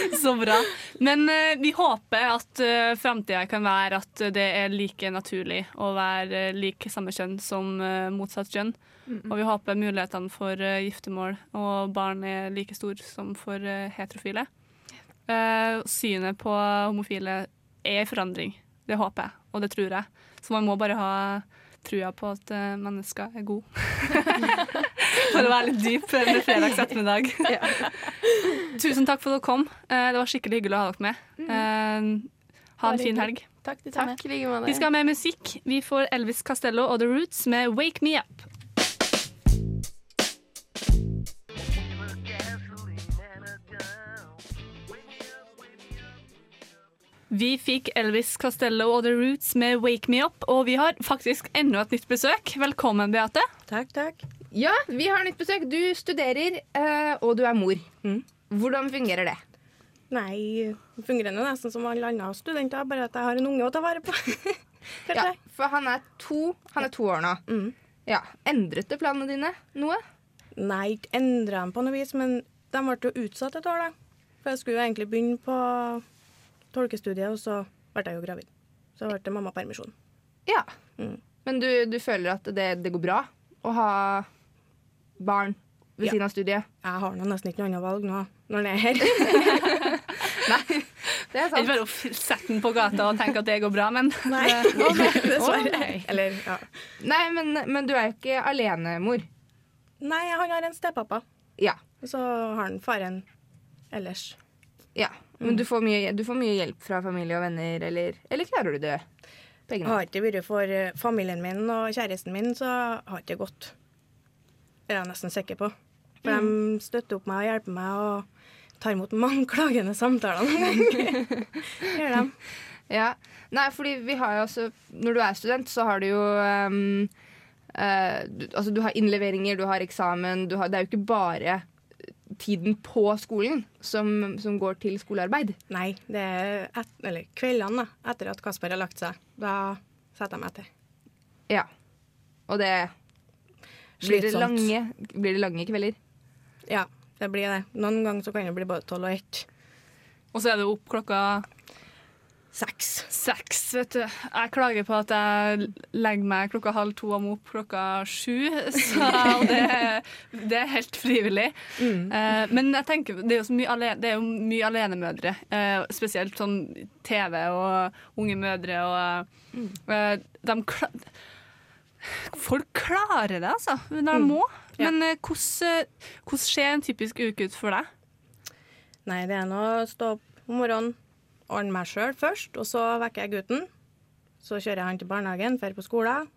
<laughs> Så bra. Men eh, vi håper at uh, framtida kan være at det er like naturlig å være eh, lik samme kjønn som eh, motsatt kjønn. Og vi håper mulighetene for eh, giftermål og barn er like stor som for eh, heterofile. Eh, synet på homofile er i forandring. Det håper jeg, og det tror jeg. Så man må bare ha trua på at uh, mennesker er gode. <laughs> for å være litt dyp med fredags ettermiddag. <laughs> <laughs> Tusen takk for at dere kom. Eh, det var skikkelig hyggelig å ha dere med. Eh, ha en fin helg. Takk. Takk. Vi skal ha mer musikk. Vi får Elvis Castello og The Roots med 'Wake Me Up'. Vi fikk Elvis Castello og The Roots med 'Wake Me Up', og vi har faktisk enda et nytt besøk. Velkommen, Beate. Takk, takk. Ja, vi har nytt besøk. Du studerer, eh, og du er mor. Hvordan fungerer det? Nei, det fungerer nesten som alle andre studenter, bare at jeg har en unge å ta vare på. <laughs> Ja, for han er to, han er to år nå. Ja, Endret det planene dine noe? Nei, ikke endra dem på noe vis, men de ble jo utsatt et år, da. For jeg skulle jo egentlig begynne på tolkestudiet, og så ble jeg jo gravid. Så ble det mammapermisjon. Ja. Men du, du føler at det, det går bra å ha barn ved Ja. siden av studiet? Jeg har nå nesten ikke noe annet valg nå når den er her. <laughs> Nei, Det er sant. Ikke bare å sette den på gata og tenke at det går bra, men <laughs> Nei, dessverre. Eller, ja. Nei, men, men du er jo ikke alenemor. Nei, han har en stepappa. Ja. Og så har han faren ellers. ja. Men du får, mye, du får mye hjelp fra familie og venner, eller, eller klarer du det? Jeg? Har ikke vært for eh, familien min og kjæresten min, så har ikke det gått. Det er jeg nesten sikker på. For de støtter opp meg og hjelper meg og tar imot mange <laughs> klagende samtaler. <laughs> Gjør de. Ja. Nei, fordi vi har jo også Når du er student, så har du jo um, uh, du, Altså, du har innleveringer, du har eksamen, du har, Det er jo ikke bare tiden på skolen som, som går til skolearbeid. Nei, det er et, eller kveldene da, etter at Kasper har lagt seg. Da setter jeg meg til. Ja. Og det blir det, lange, blir det lange kvelder. Ja, det blir det. Noen ganger så kan det bli både tolv og ett. Og så er det opp klokka Seks. seks, vet du. Jeg klager på at jeg legger meg klokka halv to og må opp klokka sju. <laughs> Så det, det er helt frivillig. Eh, men jeg tenker, det er jo, mye alene, det er jo mye alenemødre. Uh, spesielt sånn TV og unge mødre. Og uh, de kla Folk klarer det, altså, de må. Men eh, hvordan, hvordan ser en typisk uke ut for deg? Nei, det er nå å stå opp om morgenen, ordne meg sjøl først, og så vekker jeg gutten. Så kjører jeg han til barnehagen, drar på skolen.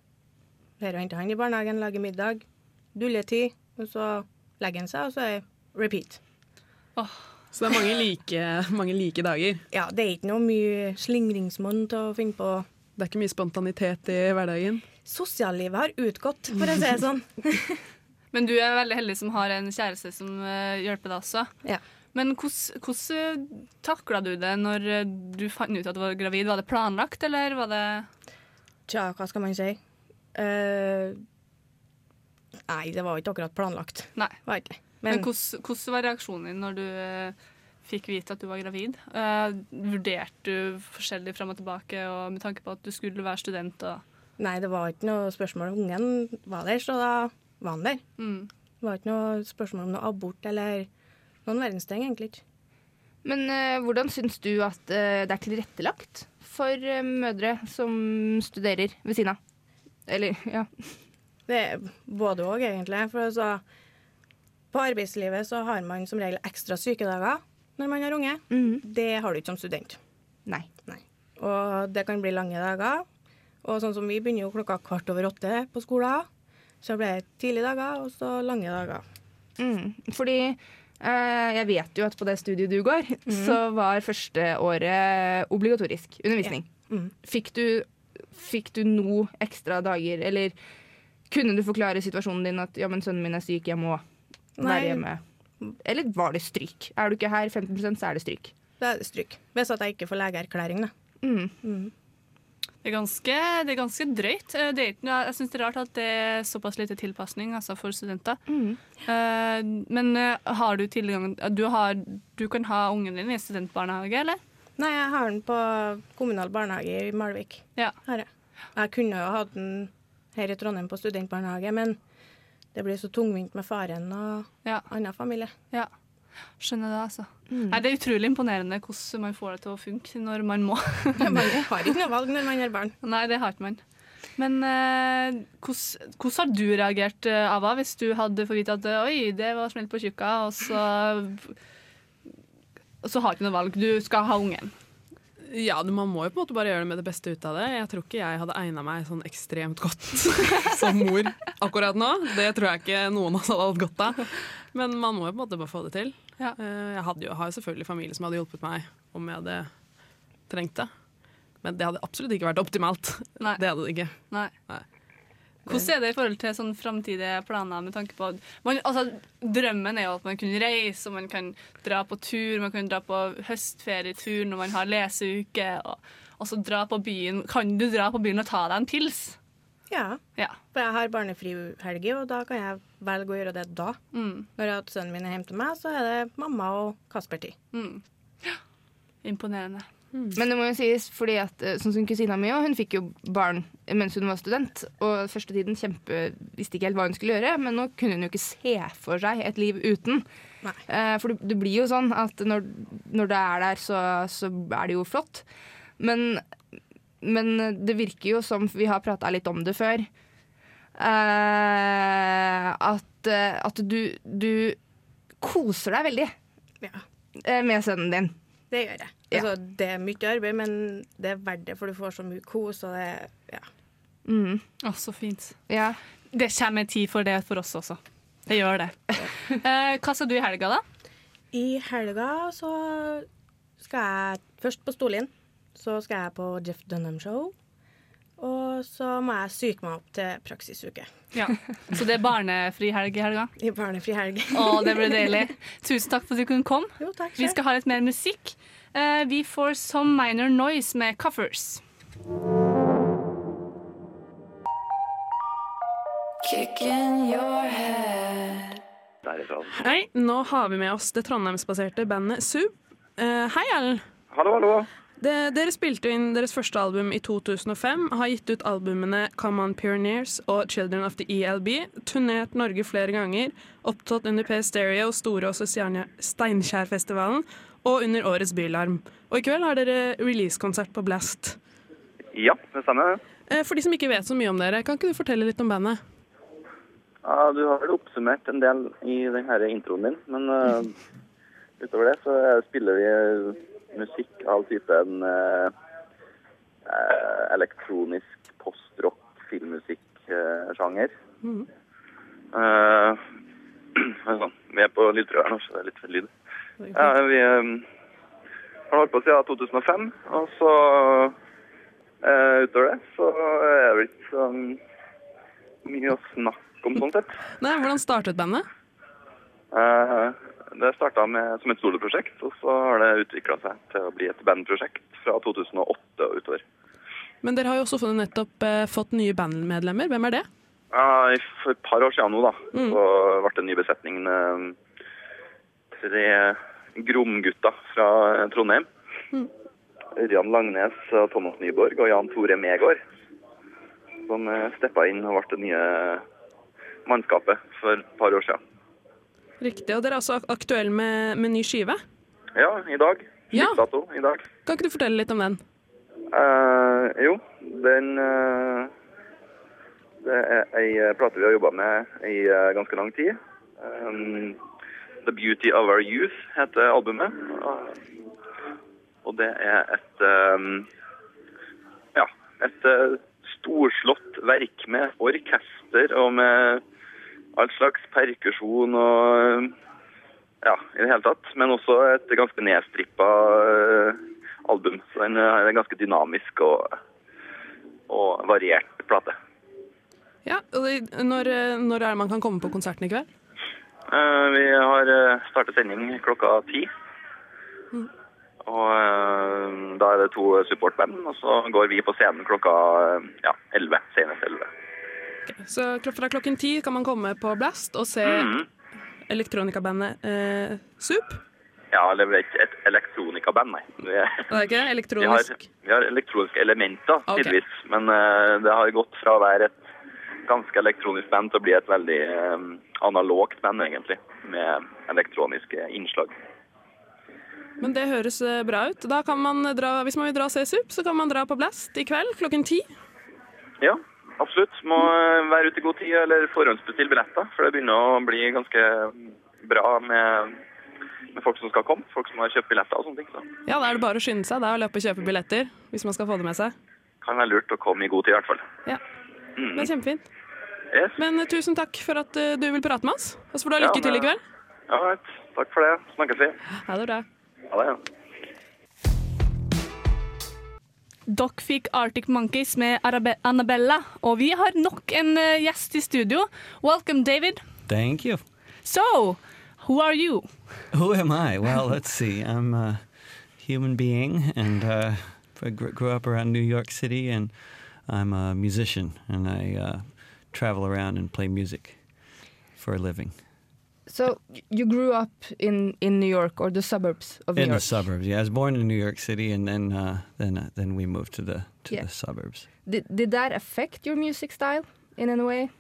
Drar og henter han i barnehagen, lager middag. Dulletid. Og så legger han seg, og så er det repeat. Så det er mange like, <laughs> mange like dager. Ja, det er ikke noe mye slingringsmonn til å finne på. Det er ikke mye spontanitet i hverdagen. Sosiallivet har utgått, for å si det sånn. <laughs> <laughs> Men du er veldig heldig som har en kjæreste som eh, hjelper deg også. Ja. Men hvordan, hvordan takla du det når eh, du fant ut at du var gravid? Var det planlagt, eller var det Tja, hva skal man si? Uh, nei, det var ikke akkurat planlagt. Nei. Var ikke. Men, Men, hvordan, hvordan var reaksjonen din når du eh, fikk vite at du var gravid? Uh, vurderte du forskjellig fram og tilbake og med tanke på at du skulle være student? Nei, det var ikke noe spørsmål. Ungen var der, så da var han der. mm. Det var ikke noe spørsmål om noe abort eller noen verdens ting, egentlig ikke. Men uh, hvordan syns du at uh, det er tilrettelagt for uh, mødre som studerer ved siden av? Eller, ja. Det er både òg, egentlig. For altså, på arbeidslivet så har man som regel ekstra sykedager når man har unge. Det har du ikke som student. Nei. Nei. Og det kan bli lange dager. Og sånn som vi begynner jo klokka kvart over åtte på skolen. Så blir det tidlige dager, og så lange dager. Mm. Fordi jeg vet jo at på det studiet du går, så var første året obligatorisk undervisning. Mm. Fikk, du, fikk du noe ekstra dager, eller kunne du forklare situasjonen din at ja, men sønnen min er syk, jeg må være hjemme? Eller var det stryk? Er du ikke her 15 så er det stryk. Det er stryk. Hvis at jeg ikke får legeerklæring, da. Mm. Det er ganske, det er ganske drøyt. Eh, Det er jeg syns det er rart at det er såpass lite tilpasning altså for studenter. Mm. Eh, men eh, har du tilgang du, har, du kan ha ungen din i studentbarnehage, eller? Nei, jeg har den på kommunal barnehage i Malvik. Ja. Her, jeg kunne jo hatt den her i Trondheim på studentbarnehage, men det blir så tungvint med faren og Ja. annen familie. Ja. Skjønner det, altså. Mm. Nei, det er utrolig imponerende hvordan man får det til å funke når man må. Man har ikke noe valg når man har barn. Nei, det har ikke man. Men eh, hvordan, hvordan har du reagert, eh, Ava, hvis du hadde fått vite at eh, oi, det var smelt på tjukka, og så og så har du ikke noe valg, du skal ha ungen. Ja, Man må jo på en måte bare gjøre det med det beste ut av det. Jeg tror ikke jeg hadde egna meg sånn ekstremt godt <laughs> som mor akkurat nå. Det tror jeg ikke noen av oss hadde hatt godt av. Men man må jo på en måte bare få det til. Ja. Eh, Jeg hadde jo, har jo selvfølgelig familie som hadde hjulpet meg om jeg hadde trengt det. Men det hadde absolutt ikke vært optimalt. Nei. Det hadde det ikke. Nei. Nei. Hvordan er det i forhold til sånn framtidige planer med tanke på man, altså, Drømmen er jo at man kan reise, og man kan dra på tur, man kan dra på høstferietur når man har leseuke, og, og så dra på byen. Kan du dra på byen og ta deg en pils? Ja, Ja. for jeg har barnefri helger, og da kan jeg velge å gjøre det da. Mm, Når sønnen min er hjemme til meg, så er det mamma og Kasper-tid. mm. Ja. Imponerende. Men det må jo sies, fordi at eh, sånn som kusina mi hun fikk jo barn mens hun var student. Og første tiden kjempe, visste ikke helt hva hun skulle gjøre, men nå kunne hun jo ikke se for seg et liv uten. Eh, for det, det blir jo sånn at når, når det er der, så, så er det jo flott. Men, men det virker jo som Vi har prata litt om det før. eh, at, eh, at du, du koser deg veldig eh, med sønnen din. Det gjør jeg. Altså, det er mye arbeid, men det er verdt det, for du får så mye kos. Og det, ja. Mm. Å, så fint. Ja. Det kommer en tid for det for oss også. Det gjør det. <laughs> Eh, hva skal du i helga, da? I helga så skal jeg først på Storlien. Så skal jeg på Jeff Dunham-show. Og så må jeg syke meg opp til praksisuke. Ja. Så det er barnefri helg i helga? I barnefri helg. Å, det blir <laughs> deilig. Tusen takk for at du kunne komme. Jo, takk Vi skal ha litt mer musikk. Eh, vi får Some Minor Noise med Coffers. Hei, nå har vi med oss det trondheimsbaserte bandet Sub. Uh, hei, Ellen. Hallo, hallo. Det, dere spilte inn deres første album i 2005, har gitt ut albumene Come On Pioneers og Children of the ELB, turnert Norge flere ganger, opptatt under P Stereo, Storås og Steinkjerfestivalen og under årets Bylarm. Og i kveld har dere releasekonsert på Blast. Ja, det stemmer. Eh, For de som ikke vet så mye om dere, kan ikke du fortelle litt om bandet? Ja, du har vel oppsummert en del i denne introen din, men uh, utover det så eh, spiller vi musikk av typen uh, eh, elektronisk postrock, filmmusikk-sjanger. Eh, <clears throat> sånn, vi er på lydprøve her nå, så det er litt lyd. Ja, vi eh, har holdt på siden 2005, og så eh, utover det så er det ikke så mye å snakke om sånn sett. <laughs> Nei, Hvordan startet bandet? Eh, det starta som et soloprosjekt, og så har det utvikla seg til å bli et bandprosjekt fra 2008 og utover. Men dere har jo også nettopp eh, fått nye bandmedlemmer. Hvem er det? Ja, i- for et par år siden nå, da, Mm. så ble det en ny besetning. med Tre Grom-gutter fra Trondheim. Mm. Ørjan Langnes, Thomas Nyborg og Jan Tore Megård. Som eh, steppa inn og ble det nye mannskapet for et par år siden. Riktig. Og dere er altså aktuelle med, med ny skive. Ja, i dag. Ja. Dato i dag. Kan ikke du fortelle litt om den? Uh, jo, den uh, Det er ei plate vi har jobba med i uh, ganske lang tid. Um, The Beauty of Our Youth heter albumet. Uh, og det er et um, ja, et uh, storslått verk med orkester og med all slags perkusjon og ja, i det hele tatt. Men også et ganske nedstrippa uh, album. Så den er en ganske dynamisk og, og variert plate. Ja, og når, når er det man kan komme på konserten i kveld? Eh, vi har eh, startet sending klokka ti. Mm. Og eh, da er det to supportband, og så går vi på scenen klokka ja, 11. Senest 11. Så fra klokken ti kan man komme på Blast og se Mhm. elektronikabandet eh, Sup. Ja, eller et, et elektronikaband, nei. Vi, Det er ikke vi, har, elektronisk? vi har elektroniske elementer, Ok. tidvis. Men uh, det har gått fra å være et ganske elektronisk band til å bli et veldig eh, analogt band, egentlig. Med elektroniske innslag. Men det høres eh, bra ut. Da kan man dra, hvis man vil dra og se Sup, så kan man dra på Blast i kveld klokken ti. Ja, absolutt. Må eh, være ute i god tid eller forhåndsbestille billetter. For det begynner å bli ganske bra med, med folk som skal komme. Folk som har kjøpt billetter og sånne ting. Så Ja, da er det bare å skynde seg. Det er å løpe og kjøpe billetter hvis man skal få det med seg. kan være lurt å komme i god tid i hvert fall. Ja. Mm. Det er kjempefint. Yes. Men eh, tusen takk for at eh, du vil prate med oss. Og så får du ha lykke Ja, til i kveld. Ja, right. Takk for det. Snakkes vi. Ha det bra. Ha det. Ja. Dere fikk Arctic Monkeys med Arabe Annabella, og vi har nok en eh, gjest i studio. Welcome, David. Thank you. So, who are you? Who am I? Well, let's see. I'm a human being, and uh, I grew up around New York City, and I'm a musician, and I uh, travel around and play music for a living. So you grew up in, in New York or the suburbs of New in York? In the suburbs. Yeah, I was born in New York City, and then uh, then uh, then we moved to the to Yeah. the suburbs. Did, did that affect your music style in any way?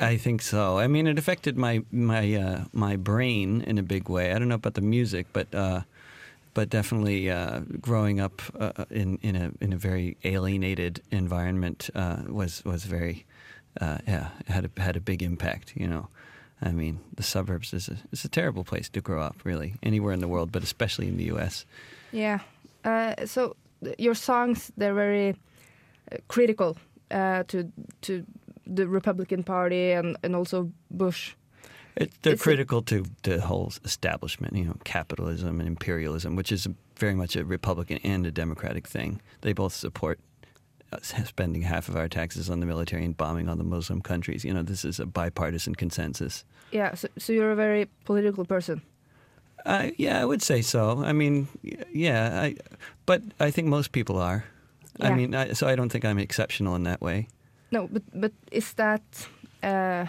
I think so. I mean, it affected my my uh, my brain in a big way. I don't know about the music, but uh, but definitely uh, growing up uh, in in a in a very alienated environment uh, was was very uh, yeah had a, had a big impact. You know, I mean, the suburbs is a it's a terrible place to grow up. Really, anywhere in the world, but especially in the U.S. Yeah. Uh, so your songs they're very uh, critical uh, to to the Republican Party and, and also Bush. It, they're critical to the whole establishment, you know, capitalism and imperialism, which is very much a Republican and a Democratic thing. They both support <laughs> spending half of our taxes on the military and bombing on the Muslim countries. You know, this is a bipartisan consensus. Yeah. So, so you're a very political person. Uh, yeah, I would say so. I mean, yeah, I, but I think most people are. Yeah. I mean, I, so I don't think I'm exceptional in that way. No, but but is that uh,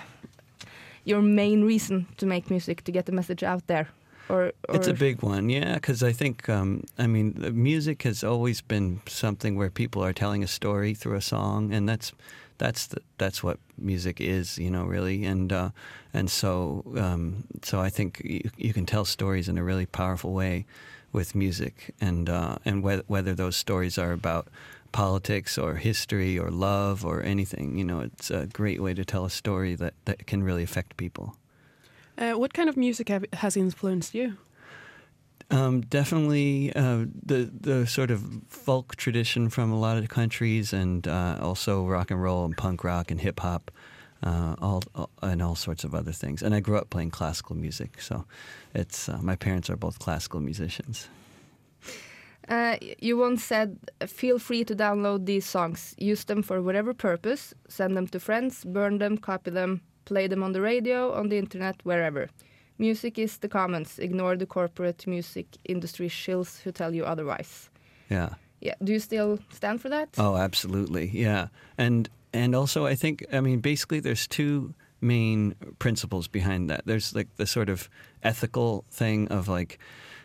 your main reason to make music to get the message out there, or, or It's a big one, yeah, because I think, um, I mean, music has always been something where people are telling a story through a song, and that's that's the, that's what music is, you know, really, and uh, and so um, so I think you, you can tell stories in a really powerful way with music, and uh, and whether whether those stories are about politics or history or love or anything, you know, it's a great way to tell a story that, that can really affect people. Uh, what kind of music have, has influenced you? Um, definitely uh, the the sort of folk tradition from a lot of countries, and uh, also rock and roll and punk rock and hip hop, uh, all, all and all sorts of other things. And I grew up playing classical music, so it's uh, my parents are both classical musicians. Uh, you once said, "Feel free to download these songs. Use them for whatever purpose. Send them to friends. Burn them. Copy them. Play them on the radio, on the internet, wherever." Music is the commons. Ignore the corporate music industry shills who tell you otherwise. Yeah. Yeah. Do you still stand for that? Oh, absolutely. Yeah. And and also I think I mean basically there's two main principles behind that. There's like the sort of ethical thing of like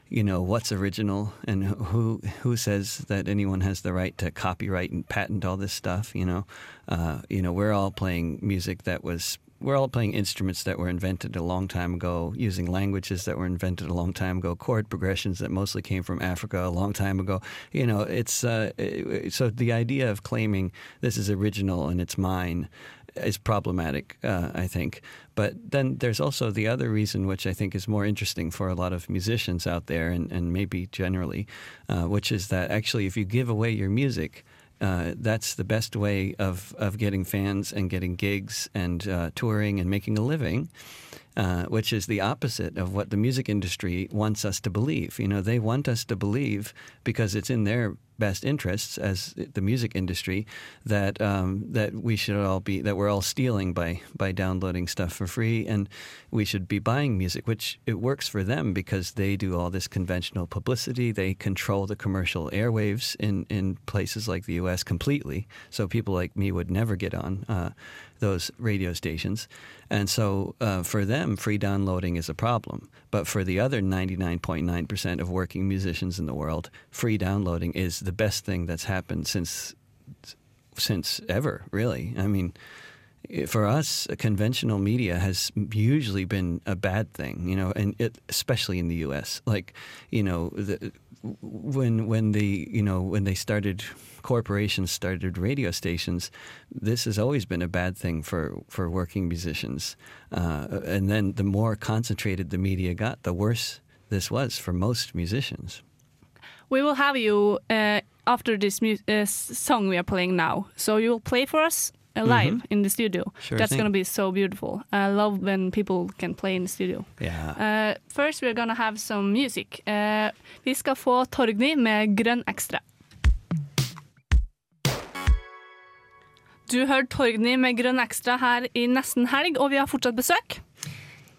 you know what's original and who who says that anyone has the right to copyright and patent all this stuff you know uh, you know we're all playing music that was we're all playing instruments that were invented a long time ago, using languages that were invented a long time ago, chord progressions that mostly came from Africa a long time ago. You know, it's uh, so the idea of claiming this is original and it's mine is problematic, uh, I think. But then there's also the other reason, which I think is more interesting for a lot of musicians out there, and, and maybe generally, uh, which is that actually, if you give away your music, uh, that's the best way of, of getting fans and getting gigs and uh, touring and making a living, uh, which is the opposite of what the music industry wants us to believe. You know, they want us to believe because it's in their best interests as the music industry that um, that we should all be that we're all stealing by by downloading stuff for free. And we should be buying music which it works for them because they do all this conventional publicity. They control the commercial airwaves in in places like the US completely. So people like me would never get on uh, those radio stations. And so uh, for them free downloading is a problem. But for the other 99.9% of working musicians in the world free downloading is the best thing that's happened since since ever really. I mean for us, conventional media has usually been a bad thing, you know, and it, especially in the U.S. Like, you know, the, when when the you know when they started corporations started radio stations, this has always been a bad thing for for working musicians. Uh, and then the more concentrated the media got, the worse this was for most musicians. We will have you uh, after this mu- uh, song we are playing now. So you will play for us live -hmm. in the studio. Sure That's going to be so beautiful. I love when people can play in the studio. Yeah. Uh, first we're gonna have some music. Uh, vi skal få Torgny med Grønn Ekstra. Du hørte Torgny med Grønn Ekstra her i nesten helg, og vi har fortsatt besøk.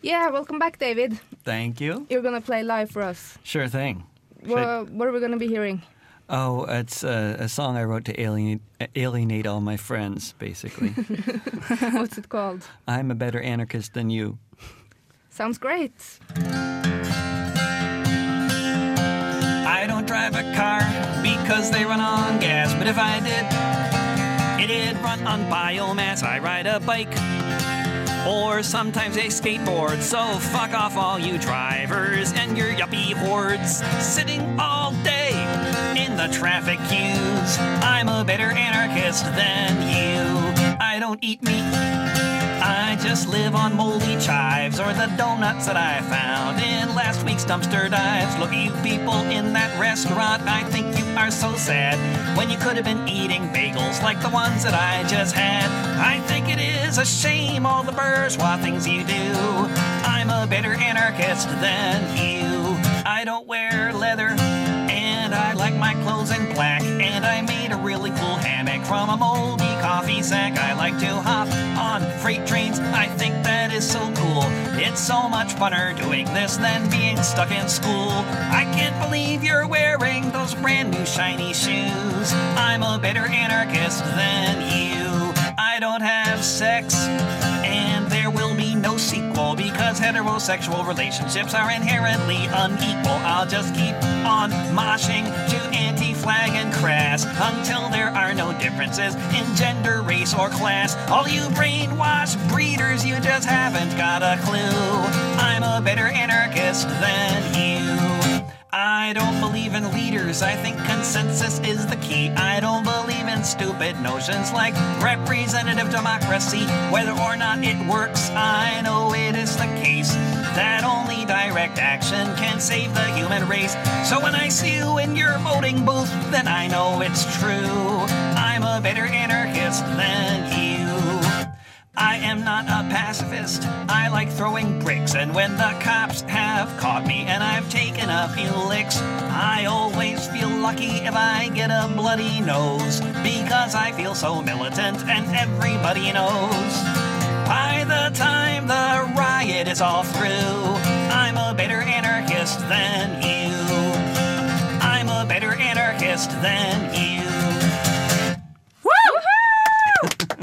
Yeah. Welcome back, David. Thank you. You're gonna play live for us. Sure thing. What, what are we gonna be hearing? Oh, it's a, a song I wrote to alienate, alienate all my friends, basically. <laughs> What's it called? I'm a better anarchist than you. Sounds great. I don't drive a car because they run on gas, but if I did, it'd run on biomass. I ride a bike or sometimes a skateboard. So fuck off, all you drivers and your yuppie hordes sitting all day in the traffic queues. I'm a better anarchist than you. I don't eat meat. I just live on moldy chives or the donuts that I found in last week's dumpster dives. Look at you people in that restaurant. I think you are so sad when you could have been eating bagels like the ones that I just had. I think it is a shame all the bourgeois things you do. I'm a better anarchist than you. I don't wear leather and I like my clothes in black. And I made a really cool hammock from a moldy coffee sack. I like to hop on freight trains. I think that is so cool. It's so much funner doing this than being stuck in school. I can't believe you're wearing those brand new shiny shoes. I'm a better anarchist than you. I don't have sex, sequel because heterosexual relationships are inherently unequal. I'll just keep on moshing to anti flag and crass until there are no differences in gender, race, or class. All you brainwashed breeders, you just haven't got a clue. I'm a better anarchist than you. I don't believe in leaders. I think consensus is the key. I don't believe in stupid notions like representative democracy. Whether or not it works, I know it is the case that only direct action can save the human race. So when I see you in your voting booth, then I know it's true. I'm a better anarchist than you. I am not a pacifist. I like throwing bricks, and when the cops have caught me and I've taken a few licks, I always feel lucky if I get a bloody nose because I feel so militant and everybody knows. By the time the riot is all through, I'm a better anarchist than you. I'm a better anarchist than you. <laughs>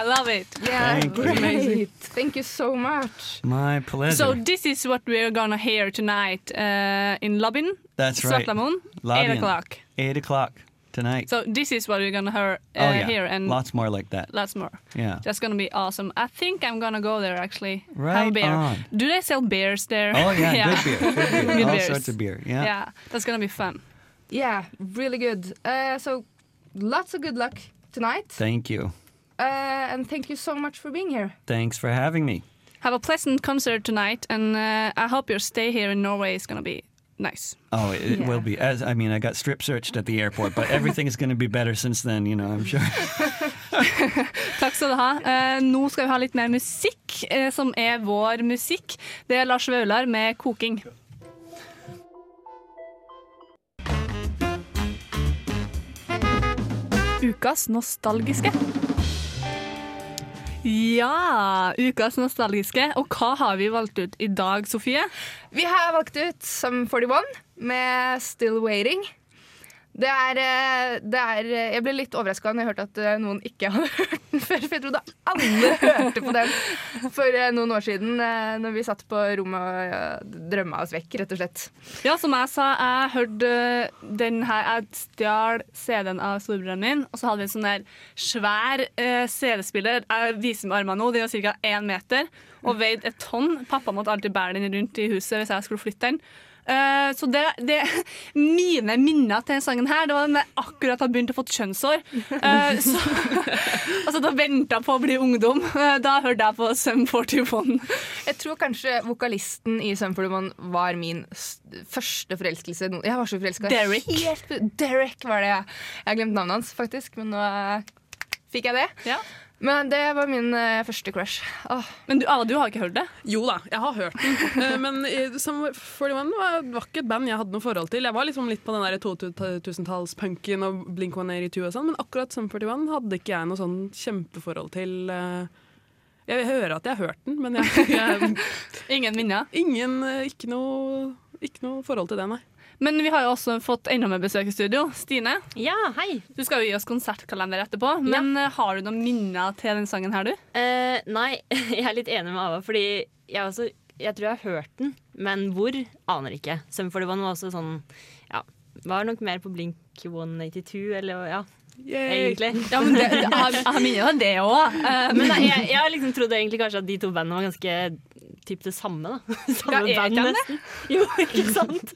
I love it. Yeah, Thank you. great. Thank you so much. My pleasure. So this is what we're gonna hear tonight uh, in Lobbin. That's right. Svartlamoen, eight o'clock. Eight o'clock tonight. So this is what we're gonna hear, uh, oh yeah, hear and lots more like that. lots more. Yeah. That's gonna be awesome. I think I'm gonna go there actually. Have a Right beer. on. Do they sell beers there? Oh yeah, <laughs> good beer, good beer, Good all beers. sorts of beer. Yeah. Yeah, that's gonna be fun. Yeah, really good. Uh, so lots of good luck tonight. Thank you. Uh, and thank you so much for being here. Thanks for having me. Have a pleasant concert tonight, and uh, I hope your stay here in Norway is gonna be nice. Oh, it Yeah. will be. As I mean, I got strip searched at the airport, but everything is going to be better since then. You know, I'm sure. <laughs> Takk skal du ha. Eh, nå skal vi ha litt mer musikk, eh, som er vår musikk. Det er Lars Vaular med 'Koking'. Ukas nostalgiske. Ja, ukas nostalgiske. Og hva har vi valgt ut i dag, Sofie? Vi har valgt ut Sum 41 med Still Waiting. Det er, eh, det er eh, Jeg ble litt overraska når jeg hørte at eh, noen ikke <laughs> hadde hørt den før. For jeg trodde alle hørte på den for noen år siden, når vi satt på rommet og drømma oss vekk, rett og slett. Ja, som jeg sa, jeg hørte den her Jeg stjal CD-en av storebroren min, og så hadde vi en sånn der svær CD-spiller. Jeg viser med armene nå, den var ca. én meter og veide et tonn. Pappa måtte alltid bære den rundt i huset hvis jeg skulle flytte den. Eh, så det, det <laughs> Mine minner til sangen her, det var den jeg akkurat hadde begynt å få kjønnshår. Uh, så, <laughs> altså da venta på å bli ungdom. Uh, da hørte jeg på Sum 41. Jeg tror kanskje vokalisten i Sum 41 var min første forelskelse. Jeg var så forelska. Derek. Helt, Derek var det. Jeg har glemt navnet hans, faktisk, men nå eh, fikk jeg det. Men det var min eh, første crush. Åh. Men du, Ada, du har ikke hørt det? Jo da, jeg har hørt den. <laughs> Eh, Men eh, som 41 var, var ikke et band jeg hadde noe forhold til. Jeg var liksom litt på den der 2000-tallspunken og Blink-182 og sånn, men akkurat Sum 41 hadde ikke jeg noe sånn kjempeforhold til. eh. Jeg hører at jeg har hørt den, men jeg, <laughs> jeg Ingen minner? Ingen, eh, ikke noe ikke noe forhold til det, nei. Men vi har jo også fått enda mer besøk i studio. Stine, Ja, hei. du skal jo gi oss konsertkalender etterpå. Men eh, har du noen minner til den sangen her, du? Eh, nei, <laughs> jeg er litt enig med Ava, fordi jeg, også, jeg tror jeg har hørt den, men hvor aner ikke. For det var noe også sånn Ja, var nok mer på Blink 182, eller ja. Egentlig. Ja, men det, jeg har- jeg har minner av det òg. <laughs> Men nei, jeg, jeg har liksom trodde egentlig kanskje at de to bandene var ganske typ det samme, da. <laughs> Samme Ja, er ikke han det? Jo, ikke sant?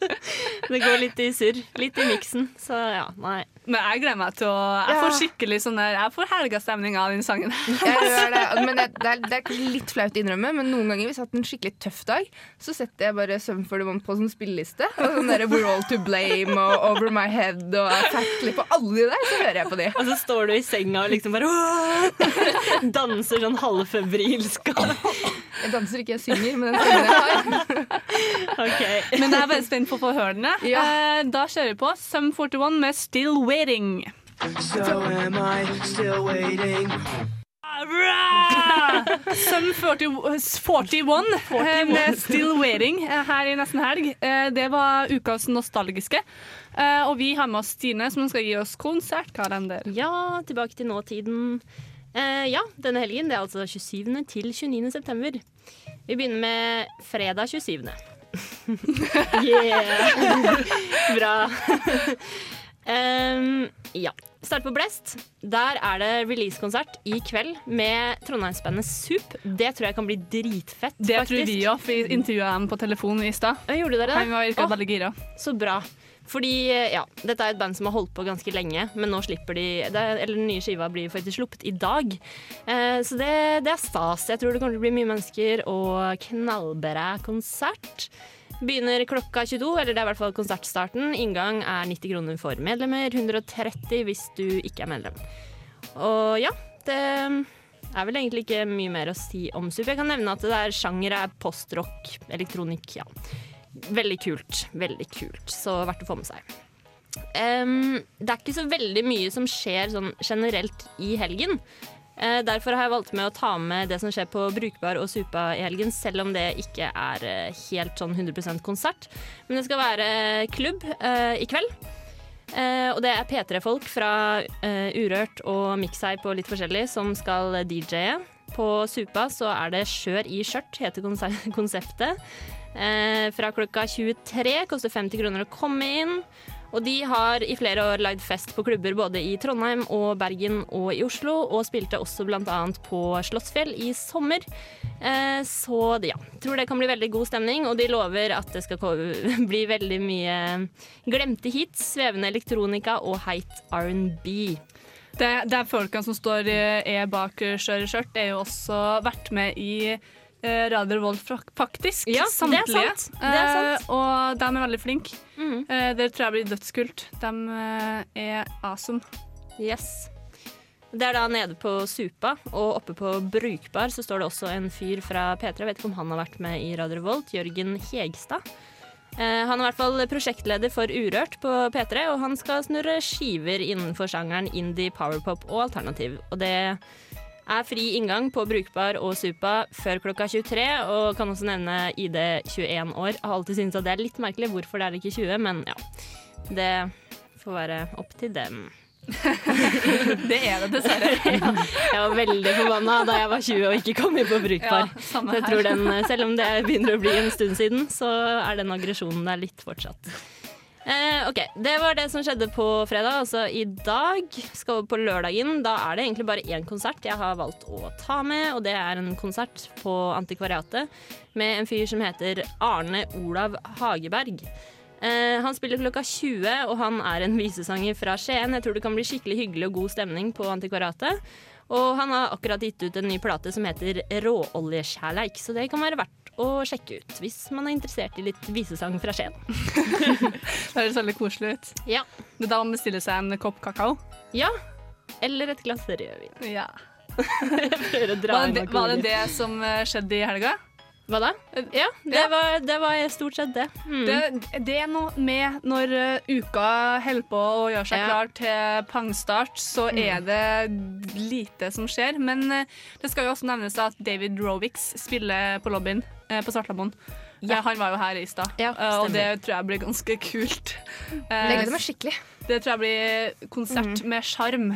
Det går litt i surr. Litt i miksen. Så ja, nei. Men jeg gleder meg til å Jeg får skikkelig sånn der Jeg får helgastemning av den sangen. Jeg gjør det, men det, det, er, det er kanskje litt flaut å innrømme, men noen ganger hvis jeg har hatt en skikkelig tøff dag, så setter jeg bare Søvn Sum 41 på som spilleliste. Og sånn der We're All To Blame og Over My Head og Fat på alle de der, så hører jeg på de. Og så står du i senga og liksom bare «Åh!» Danser sånn halvfebrilsk. Jeg danser ikke, jeg synger, men den stemmen jeg har. Men jeg er bare spent på å få høre den. Jeg. Eh, Da kjører vi på Sum 41 med Still Waiting. So am I still waiting? Sum 40, 41 eh, med Still Waiting eh, her i nesten helg. Eh, Det var ukas nostalgiske. Eh, Og vi har med oss Stine, som skal gi oss konsertkalender. Ja, tilbake til nåtiden. Eh, ja, denne helgen. Det er altså 27. til 29. september. Vi begynner med fredag 27. <laughs> yeah! Bra. Um, ja. Start på Blest. Der er det releasekonsert i kveld med Trondheimsbandet Sup. Det tror jeg kan bli dritfett. Det faktisk. tror vi òg, for vi intervjua dem på telefon i stad. Gjorde dere det? Han var virka Åh. veldig gira. Så bra. Fordi, ja, dette er et band som har holdt på ganske lenge, men nå slipper de Eller den nye skiva blir faktisk sluppet i dag. Eh, så det, det er stas. Jeg tror det kommer til å bli mye mennesker og knallbra konsert. Begynner klokka 22, eller det er i hvert fall konsertstarten. Inngang er 90 kroner for medlemmer, 130 hvis du ikke er medlem. Og ja, det er vel egentlig ikke mye mer å si om SUP. Jeg kan nevne at det er sjanger er postrock, elektronikk, ja. Veldig kult. Veldig kult. Så verdt å få med seg. Um, det er ikke så veldig mye som skjer sånn generelt i helgen. Uh, derfor har jeg valgt med å ta med det som skjer på Brukbar og Supa i helgen, selv om det ikke er uh, helt sånn 100% konsert. Men det skal være klubb uh, i kveld. Eh, og det er P3-folk fra eh, Urørt og Mixei på litt forskjellig som skal DJ-e. På Supa så er det Skjør i skjørt, heter konse- <laughs> konseptet. Eh, fra klokka 23. Koster 50 kroner å komme inn. Og de har i flere år lagd fest på klubber både i Trondheim og Bergen og i Oslo, og spilte også bl.a. på Slottsfjell i sommer. Eh, så ja, tror det kan bli veldig god stemning, og de lover at det skal <laughs> bli veldig mye glemte hits, svevende elektronika og heit R&B. Det, det er folkene som står eh, er bak skjøre Skjør i skjørt, er jo også vært med i eh, Radio Revolt, faktisk. Ja, det Samtlige. sant. Det sant. Eh, og de er veldig flinke. Mhm. Eh, det tror jeg blir dødskult. De eh, er awesome. Yes. Det er da nede på Supa, og oppe på Brukbar så står det også en fyr fra P3. Jeg vet ikke om han har vært med i Radio Revolt. Jørgen Hegstad. Eh, han er i hvert fall prosjektleder for Urørt på P3, og han skal snurre skiver innenfor sjangeren indie, powerpop og alternativ. Og det er fri inngang på Brukbar og Supa før klokka 23, og kan også nevne ID 21 år. Har alltid syntes at det er litt merkelig, hvorfor det er ikke 20, men ja. Det får være opp til dem. <laughs> det er det, dessverre. <laughs> ja, jeg var veldig forbanna da jeg var 20 og ikke kom inn på Brukbar. Ja, så jeg tror den, selv om det begynner å bli en stund siden, så er den aggresjonen der litt fortsatt. Eh, ok, Det var det som skjedde på fredag. Altså i dag skal vi på lørdagen. Da er det egentlig bare én konsert jeg har valgt å ta med, og det er en konsert på Antikvariatet med en fyr som heter Arne Olav Hageberg. Eh, han spiller klokka 20, og han er en visesanger fra Skien. Jeg tror det kan bli skikkelig hyggelig og god stemning på Antikvariatet. Og han har akkurat gitt ut en ny plate som heter Råoljekjærleik, så det kan være verdt å sjekke ut hvis man er interessert i litt visesang fra Skien. <laughs> Det høres veldig koselig ut. Ja. Det da man bestiller seg en kopp kakao. Ja. Eller et glass rødvin. Ja. <laughs> Var det, var det det som eh, skjedde i helga? Hva da? Ja, det, Var, det var stort sett det. Mm. Det, det er noe med når eh, uka holder på å gjøre seg Ja. klar til pangstart, så Mm. er det lite som skjer. Men eh, det skal jo også nevnes at David Rovix spiller på lobbyen eh, på Svartlamoen. Ja. Han var jo her i stad, Ja, og det tror jeg blir ganske kult. Det gleder meg skikkelig. Det tror jeg blir konsert mm. med sjarm.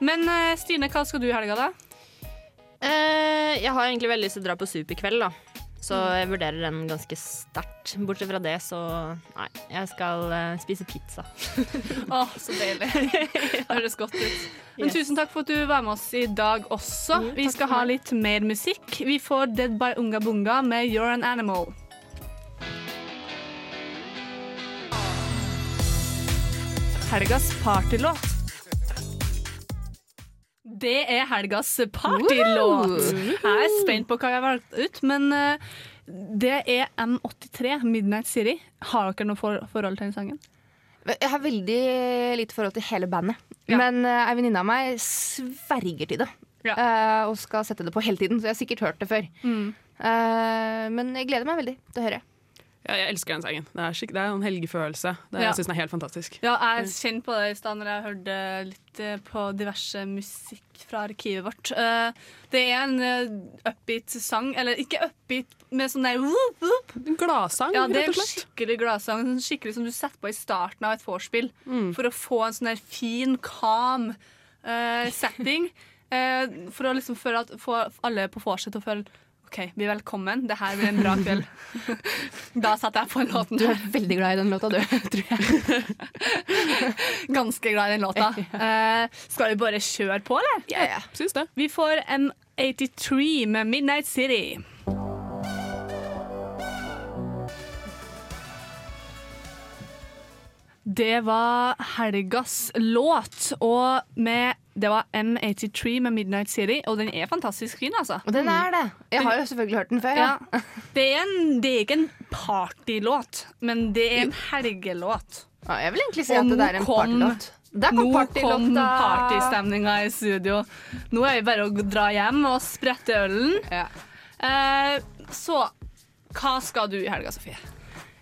Men Stine, hva skal du i helga, da? Eh, jeg har egentlig veldig lyst til å dra på Sup i kveld, da. Så Mm. jeg vurderer den ganske sterkt. Bortsett fra det, så nei. Jeg skal eh, spise pizza. <laughs> Å, så deilig. <laughs> Det høres godt ut. Men Yes. tusen takk for at du var med oss i dag også. Jo, Vi takk skal for ha meg. litt mer musikk. Vi får Dead by Unga Bunga med You're an Animal. Helgas partylåt. Det er helgas partylåt. Jeg er spent på hva jeg har valgt ut, men eh, det er M83, Midnight City. Har dere noe for forhold til den sangen? Jeg har veldig lite forhold til hele bandet. Men uh, ei venninne av meg sverger til det. Eh, og skal sette det på hele tiden, så jeg har sikkert hørt det før. Eh, men jeg gleder meg veldig til å høre. Ja, jeg elsker den sangen. Det er, skik det er en helgefølelse. Det, Ja. Jeg syns den er helt fantastisk. Ja, jeg kjente på det i stad når jeg hørte litt eh, på diverse musikk fra arkivet vårt. Eh, Det er en eh, upbeat sang, eller ikke upbeat, med sånn der whoop, whoop. Gladsang, Ja, det er rett og en slett. skikkelig gladsang. Skikkelig som du setter på i starten av et vorspiel. For å få en sånn der fin, calm eh, setting. <laughs> eh, for å liksom at, få alle på vorset til å føle OK, vi er velkommen. Det her blir en bra kveld. <laughs> da satte jeg på låten. Du er veldig glad i den låta, du, <laughs> tror jeg. <laughs> Ganske glad i den låta. Uh, skal vi bare kjøre på, eller? Ja, ja. Syns det. Vi får en 83 med Midnight City. Det var helgas låt, og med, det var M83 med Midnight City, og den er fantastisk fin, altså. Og den er det. Jeg har jo selvfølgelig hørt den før. Ja. Det, er en, det er ikke en partylåt, men det er en helgelåt. Ja, jeg vil egentlig si at det er en partylåt. Kom nå kom partystemninga i studio. Nå er vi bare å dra hjem og sprette ølen. Eh, så hva skal du i helga, Sofie?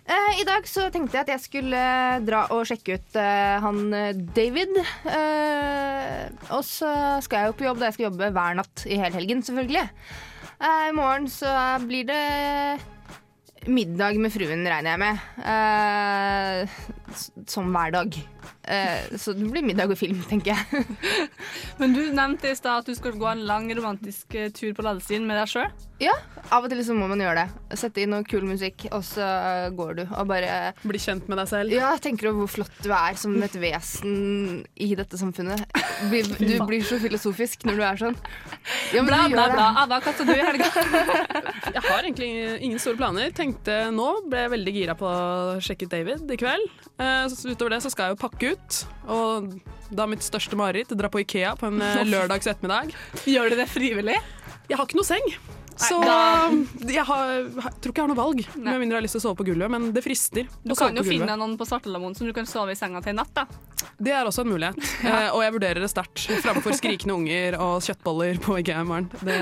Eh, I dag så tenkte jeg at jeg skulle eh, dra og sjekke ut eh, han David. Og så skal jeg jo på jobb, da jeg skal jobbe hver natt i hele helgen, selvfølgelig. I morgen så blir det middag med fruen, regner jeg med. Som hver dag. Eh, så det blir middag og film, tenker jeg. <laughs> Men du nevnte i stad at du skal gå en lang romantisk eh, tur på ladestien med deg sjøl. Ja, av og til så må man gjøre det. Sette inn noe kul musikk, og så går du og bare Bli kjent med deg selv. Ja, tenker du hvor flott du er som et vesen i dette samfunnet. <laughs> Du blir så filosofisk når du er sånn. Ja, men Bla, du bla, gjør bla. det. Hva skal du i helga? <laughs> Jeg har egentlig ingen store planer. Tenkte nå, ble veldig gira på å sjekke ut David i kveld. Eh, så utover det så skal jeg jo pakke ut. Og da mitt største mareritt, dra på Ikea på en eh, lørdags ettermiddag. Gjør du det frivillig? Jeg har ikke noe seng. Så jeg har, jeg tror ikke jeg har noe valg, med mindre jeg har lyst til å sove på gulvet. Men det frister. Du kan jo finne noen på Svartelamoen som du kan sove i senga til i natt. da. Det er også en mulighet. <laughs> Eh, og jeg vurderer det sterkt framfor skrikende unger og kjøttboller på Ikea i morgen. Det,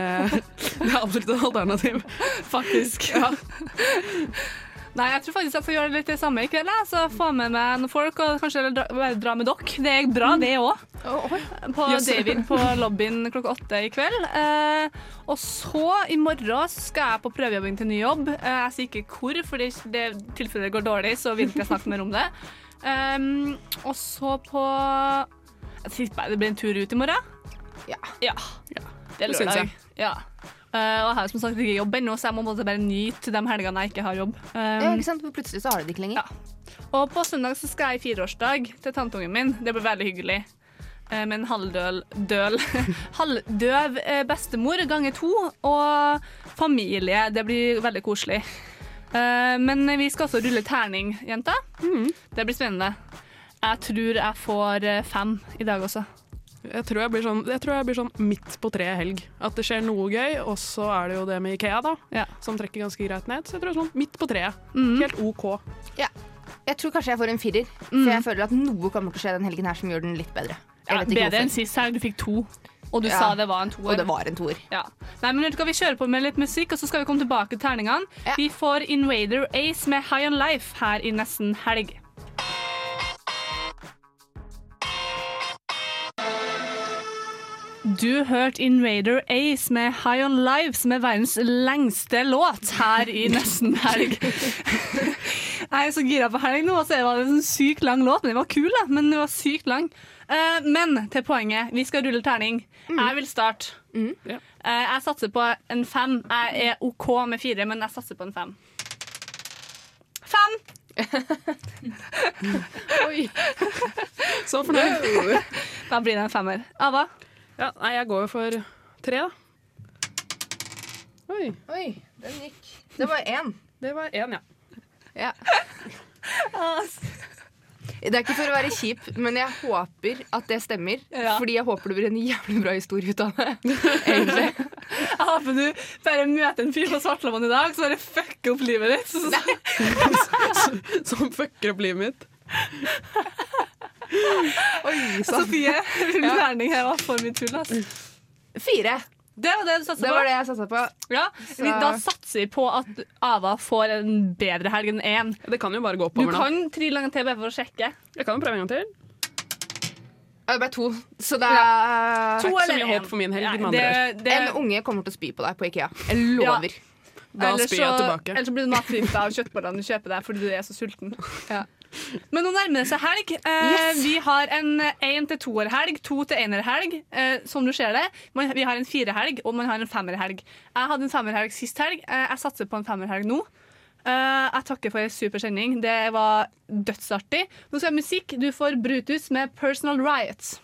det er absolutt et alternativ. Faktisk. Ja. <laughs> Nei, jeg tror faktisk jeg skal gjøre litt det samme i kveld. Så Få med meg noen folk, og kanskje dra, dra med dere. Det er bra, det òg. På Yes. David på lobbyen klokka åtte i kveld. Eh, og så i morgen skal jeg på prøvejobbing til ny jobb. Eh, jeg sier ikke hvor, for i tilfelle det går dårlig, så vil ikke jeg snakke mer om det. Um, og så på Jeg tipper det blir en tur ut i morgen. Ja. Det er det syns lørdag. Ja. Eh, og jeg har som sagt ikke jobb ennå, så jeg må bare nyte de helgene jeg ikke har jobb. Um, Ja, ikke sant? For plutselig så har du det ikke lenger. og på søndag så skal jeg i fireårsdag til tanteungen min. Det blir veldig hyggelig. Uh, Med en halvdøl døl, <laughs> halvdøv eh, bestemor ganger to og familie. Det blir veldig koselig. Uh, Men vi skal også rulle terning, jenta. Det blir spennende. Jeg tror jeg får eh, fem i dag også. Jeg tror jeg, blir sånn, jeg tror jeg blir sånn midt på treet helg. At det skjer noe gøy, og så er det jo det med Ikea, da. Som trekker ganske greit ned. Så jeg tror sånn midt på treet. Helt OK. Ja. Jeg tror kanskje jeg får en firer, for jeg føler at noe kommer til å skje den helgen her som gjør den litt bedre. Jeg Ja, vet ikke bedre enn sist helg. Du fikk to. Og du Ja. sa det var en toer. Og det var en toer. Ja. Nei, men skal vi kjøre på med litt musikk, og så skal vi komme tilbake til terningene. Vi får Invader Ace med High On Life her i nesten helg. Du hørte Invader Ace med High On Life, som er verdens lengste låt her i nesten helg. <laughs> Jeg er så gira på helg nå, så det var en sånn sykt lang låt. Men den var kul, da. Men den var sykt lang. Eh, men til poenget. Vi skal rulle terning. Jeg vil starte. Eh, jeg satser på en fem. Jeg er OK med fire, men jeg satser på en fem. Fem! <laughs> Oi. <laughs> Så fornøyd. Da blir det en femmer. Ava? Ja, nei, jeg går for tre, da. Oi. Oi, den gikk. Det var én. Det var én, ja. Ja. Det er ikke for å være kjip, men jeg håper at det stemmer. Fordi jeg håper det blir en jævlig bra historie ut av det. Egentlig. Jeg håper du bare møter en fyr på Svartlamoen i dag som bare fucker opp livet ditt. <laughs> Som fucker opp livet mitt. Oi, sant. Sofie, <laughs> Ja. terning her var for mye tull. Altså. Fire. Det var det du satsa på? Det var det jeg satsa på. Ja, Så- vi, Da satser vi på at Ava får en bedre helg enn én. Det kan jo bare gå Du oppover nå. kan trille en til bare for å sjekke. Jeg kan jo prøve en gang til. Ja, Det ble to, så det er To Det er ikke så mye en. håp for min helg, Nei, det- det- En unge kommer til å spy på deg på Ikea. Jeg lover. Da spyr jeg tilbake. Eller så blir du matforgifta av kjøttbollene du kjøper deg fordi du er så sulten. Men nå nærmer det seg helg. Eh, Yes. Vi har en én til toerhelg, to til enerhelg, eh, som du ser det. Man, vi har en firehelg, og man har en femmerhelg. Jeg hadde en femmerhelg sist helg. Eh, jeg satser på en femmerhelg nå. Eh, jeg takker for en super sending. Det var dødsartig. Nå skal jeg ha musikk. Du får Brutus med 'Personal Riots'.